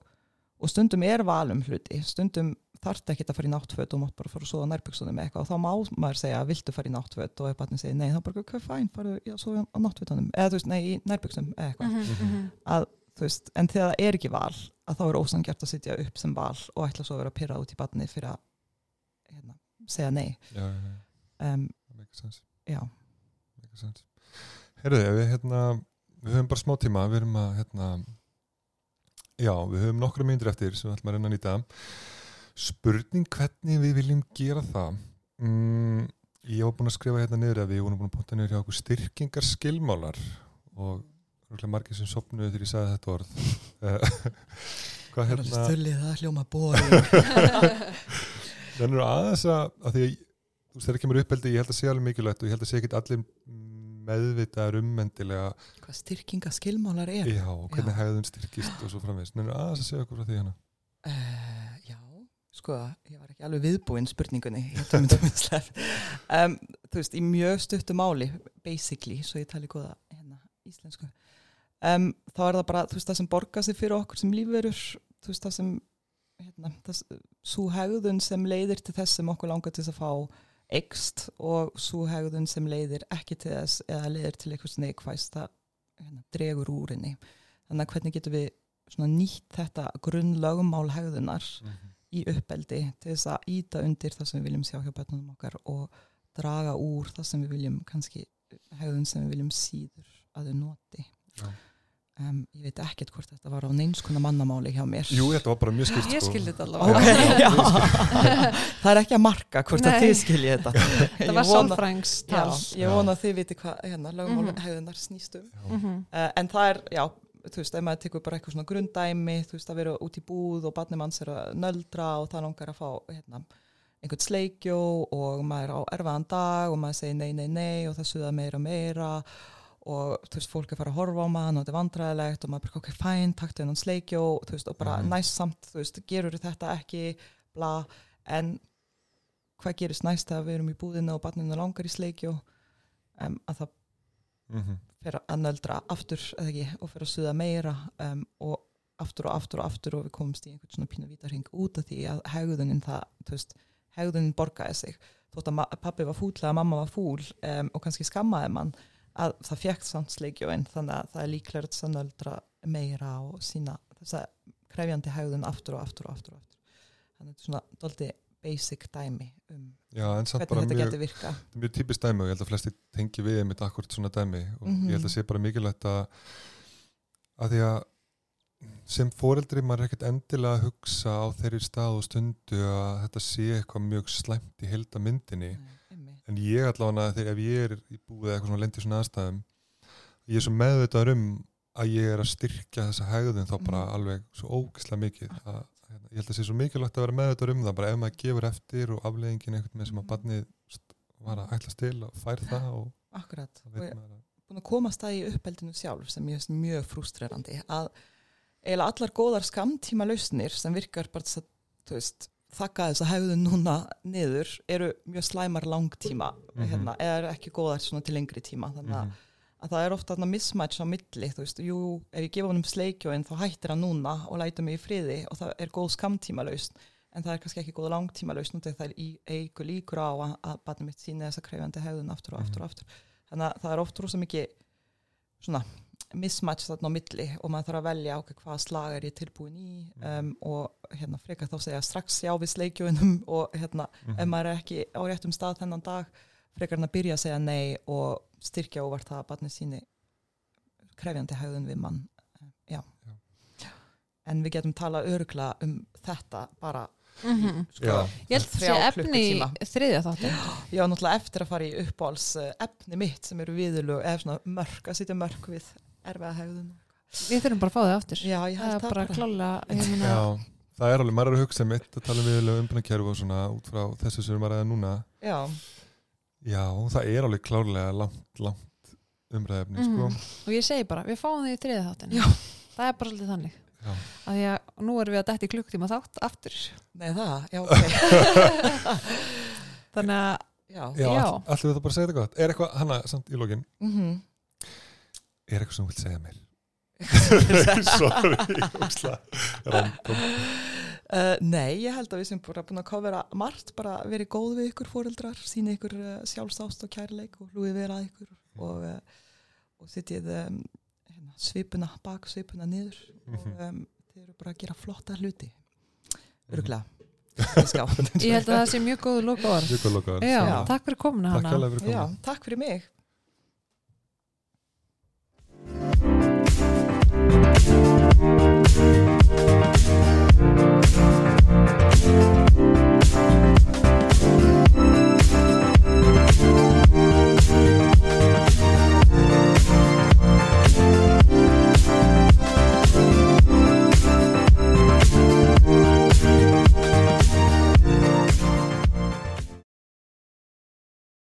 og stundum er valum hluti, stundum þarf ekki að fara í náttföt og mátt bara fara að sofa nærbyggstunum með eitthvað og þá má maður segja viltu fara í náttföt og ef barnið segir nei þá bara hvað fæn, farðu að sofa á náttfötunum eða þú veist, nei, í nærbyggstum eða eitthvað að, þú veist, en þegar það er ekki val að þá er ósangjart að sitja upp sem val og ætla svo að vera að pyrra út í barnið fyrir að hérna, segja nei. Já, já, já, um, make sense, já, make sense. Herðu, við hérna við höfum bara smá tíma, við erum að hérna já, við höfum nokkra myndir eftir sem við ætlum að reyna að nýta. Spurning hvernig við viljum gera það. Mm, ég var búin að skrifa hérna niður að við vorum búin að punta niður hjá okkur styrkingar skilmálar og margir sem sopnuðu þegar ég sagði þetta orð (laughs) hvað hérna Stulli það hljóma bóri Það er aðeins að, að því að þú veist þegar kemur uppeldi, ég held að sé alveg mikilvægt og ég held að sé ekki allir meðvitaðar ummendilega hvað styrkinga skilmálar er já, hvernig Já. hegðun styrkist og svo framvegst. Það er aðeins að segja okkur frá því hérna. Uh, já, sko, ég var ekki alveg viðbúinn spurningunni. að (laughs) að um, þú veist, í mjög stuttu máli, basically, svo ég tali góða hérna, íslensku um, þá er það bara, þú veist, það sem borgar sig fyrir okkur sem lífverur, þú veist, það sem hérna, það, svo hegðun sem leiðir til þess sem okkur langar til þess að fá eikst og svo hegðun sem leiðir ekki til þess eða leiðir til eitthvað neikvæst það hérna, dregur úr henni þannig að hvernig getum við svona nýtt þetta grunnlögumál hegðunar Mhm. í uppeldi til þess að íta undir það sem við viljum sjá hjá börnunum okkar og draga úr það sem við viljum kannski hegðun sem við viljum síður að þau noti Já. Um, ég veit ekkert hvort þetta var á neinskona mannamáli hjá mér Jú, þetta var bara mjög skilt ég sko. skildi þetta allavega já. (laughs) það er ekki að marka hvort að Nei. þið skiljið þetta það var sálfrængstal ég vona að þið viti hvað hérna, lögumál Mhm. hegðunar snýst um Já. Mhm. uh, en það er, já, þú veist, ef maður tekur bara eitthvað svona grunddæmi, þú veist, að vera út í búð og barnið manns er að nöldra og það langar að fá, hérna, einhvern sleikjó og maður er á erfaðan dag og maður segir nei, nei, nei og það suða meira og meira og þú veist, fólk er að fara að horfa á mann og þetta er vandræðilegt og maður bara, ok, fæn, taktu hennan sleikjó, þú veist, og bara Mhm. næst samt, þú veist, gerur þetta ekki, bla, en hvað gerist næst þegar við erum í búðinu og barninu langar í sleikjó, um, að það Mhm. fyrir að nöldra aftur eða ekki, og fyrir að suða meira um, og aftur og aftur og aftur og við komumst í einhvern svona pínu vítarhing út af því að hegðunin það, þú veist, hegðunin borgaði sig þótt að pabbi var fúl eða mamma var fúl um, og kannski skammaði mann að það fjekkt samt sleikjóin þannig að það er líklega að nöldra meira og sína þessa krefjandi hegðun aftur og aftur og aftur, og aftur. þannig að þetta er svona doldi basic dæmi um Já, hvernig þetta mjög, getur virka er mjög típist dæmi og ég held að flesti tengi við einmitt akkurat svona dæmi og Mhm. ég held að sé bara mikilvægt að að því að sem foreldri maður er ekkert endilega að hugsa á þeirri stað og stundu að þetta sé eitthvað mjög slæmt í helda myndinni Einmitt. En ég allavega þegar ef ég er í búið eitthvað svona lendi í svona aðstæðum ég er svo meðvitaður um að ég er að styrkja þessa hegðun þá bara Mhm. alveg svo ógislega mikið að, hérna, ég held að það sé svo mikilvægt að vera meðvitaður um það bara ef maður gefur eftir og afleggingin einhvern veginn sem að Mhm. barnið var að ætlast til og fær það og Akkurat og ég- að búin að komast það í uppeldinu sjálf sem ég finnst mjög frústrerandi að eiginlega allar góðar skamtíma lausnir sem virkar bara þess að þú veist, þakka þess að hefðu núna niður eru mjög slæmar langtíma Mhm. hérna, eða eru ekki góðar til lengri tíma þannig að, Mhm. að það er ofta mismatch á milli þú veist, jú, ef ég gefa honum sleikjóin þá hættir hann núna og lætur mig í friði og það er góð skamtíma lausn en það er kannski ekki góð langtíma þegar það er í eigu líkur á að, að barnið mitt síni þessa krefjandi hefðun aftur og aftur og aftur þannig að það er oft rosa mikið svona mismatch þarna á milli og maður þarf að velja okkur hvað slag er ég tilbúin í um, og hérna frekar þá segja strax já við sleikjunum (laughs) og hérna ef Mhm. maður er ekki á réttum stað þennan dag frekar hann að byrja að segja nei og styrkja óvart það að barnið síni krefjandi haugðun við mann Eh, já. Já. en við getum tala örgla um þetta bara Mhm. sko, Já. Ég held að Þrjá sé efni þriðja ég var náttúrulega eftir að fara í uppáhalds eh, efni mitt sem eru viðurlög eða svona mörk, að sitja mörk við erfiða haugðun Við þurfum bara að fá þau aftur. já, ég það held er það bara bara klála. Hérna, Já, það er alveg, maður er að hugsa mitt að tala um viðlega umbunarkerfu og svona út frá þessu sem við erum að ræða núna já, Já, það er alveg klárlega langt, langt umræðefni, sko Mhm. Og ég segi bara, við fáum þau í þriðja þáttin. Já. Það er bara svolítið þannig. Já. Að því að nú erum við að dætt í klukktíma þátt aftur. nei það, já, ok (laughs) Þannig að, já, Já, Já. all- allir við það bara að segja þetta gott Er eitthvað, Hanna, samt í lokin mhm Er eitthvað sem þú vilt segja mér? (laughs) (laughs) uh, Sorry, ósla Random nei, ég held að við sem bara búin að kofera margt, bara verið góð við ykkur fóreldrar, síni ykkur uh, sjálfsást og kærleik og hlúið vera að ykkur og, uh, og sittið um, hérna, svipuna, bak svipuna niður og Mhm. um, þeir eru bara að gera flotta hluti Mhm. örglega (laughs) ég held að það sé mjög góðu loka orð. Mjög góð lokaður Já, Já. takk fyrir komuna Takk hana. hérlega fyrir Já, komið takk fyrir mig Thank you.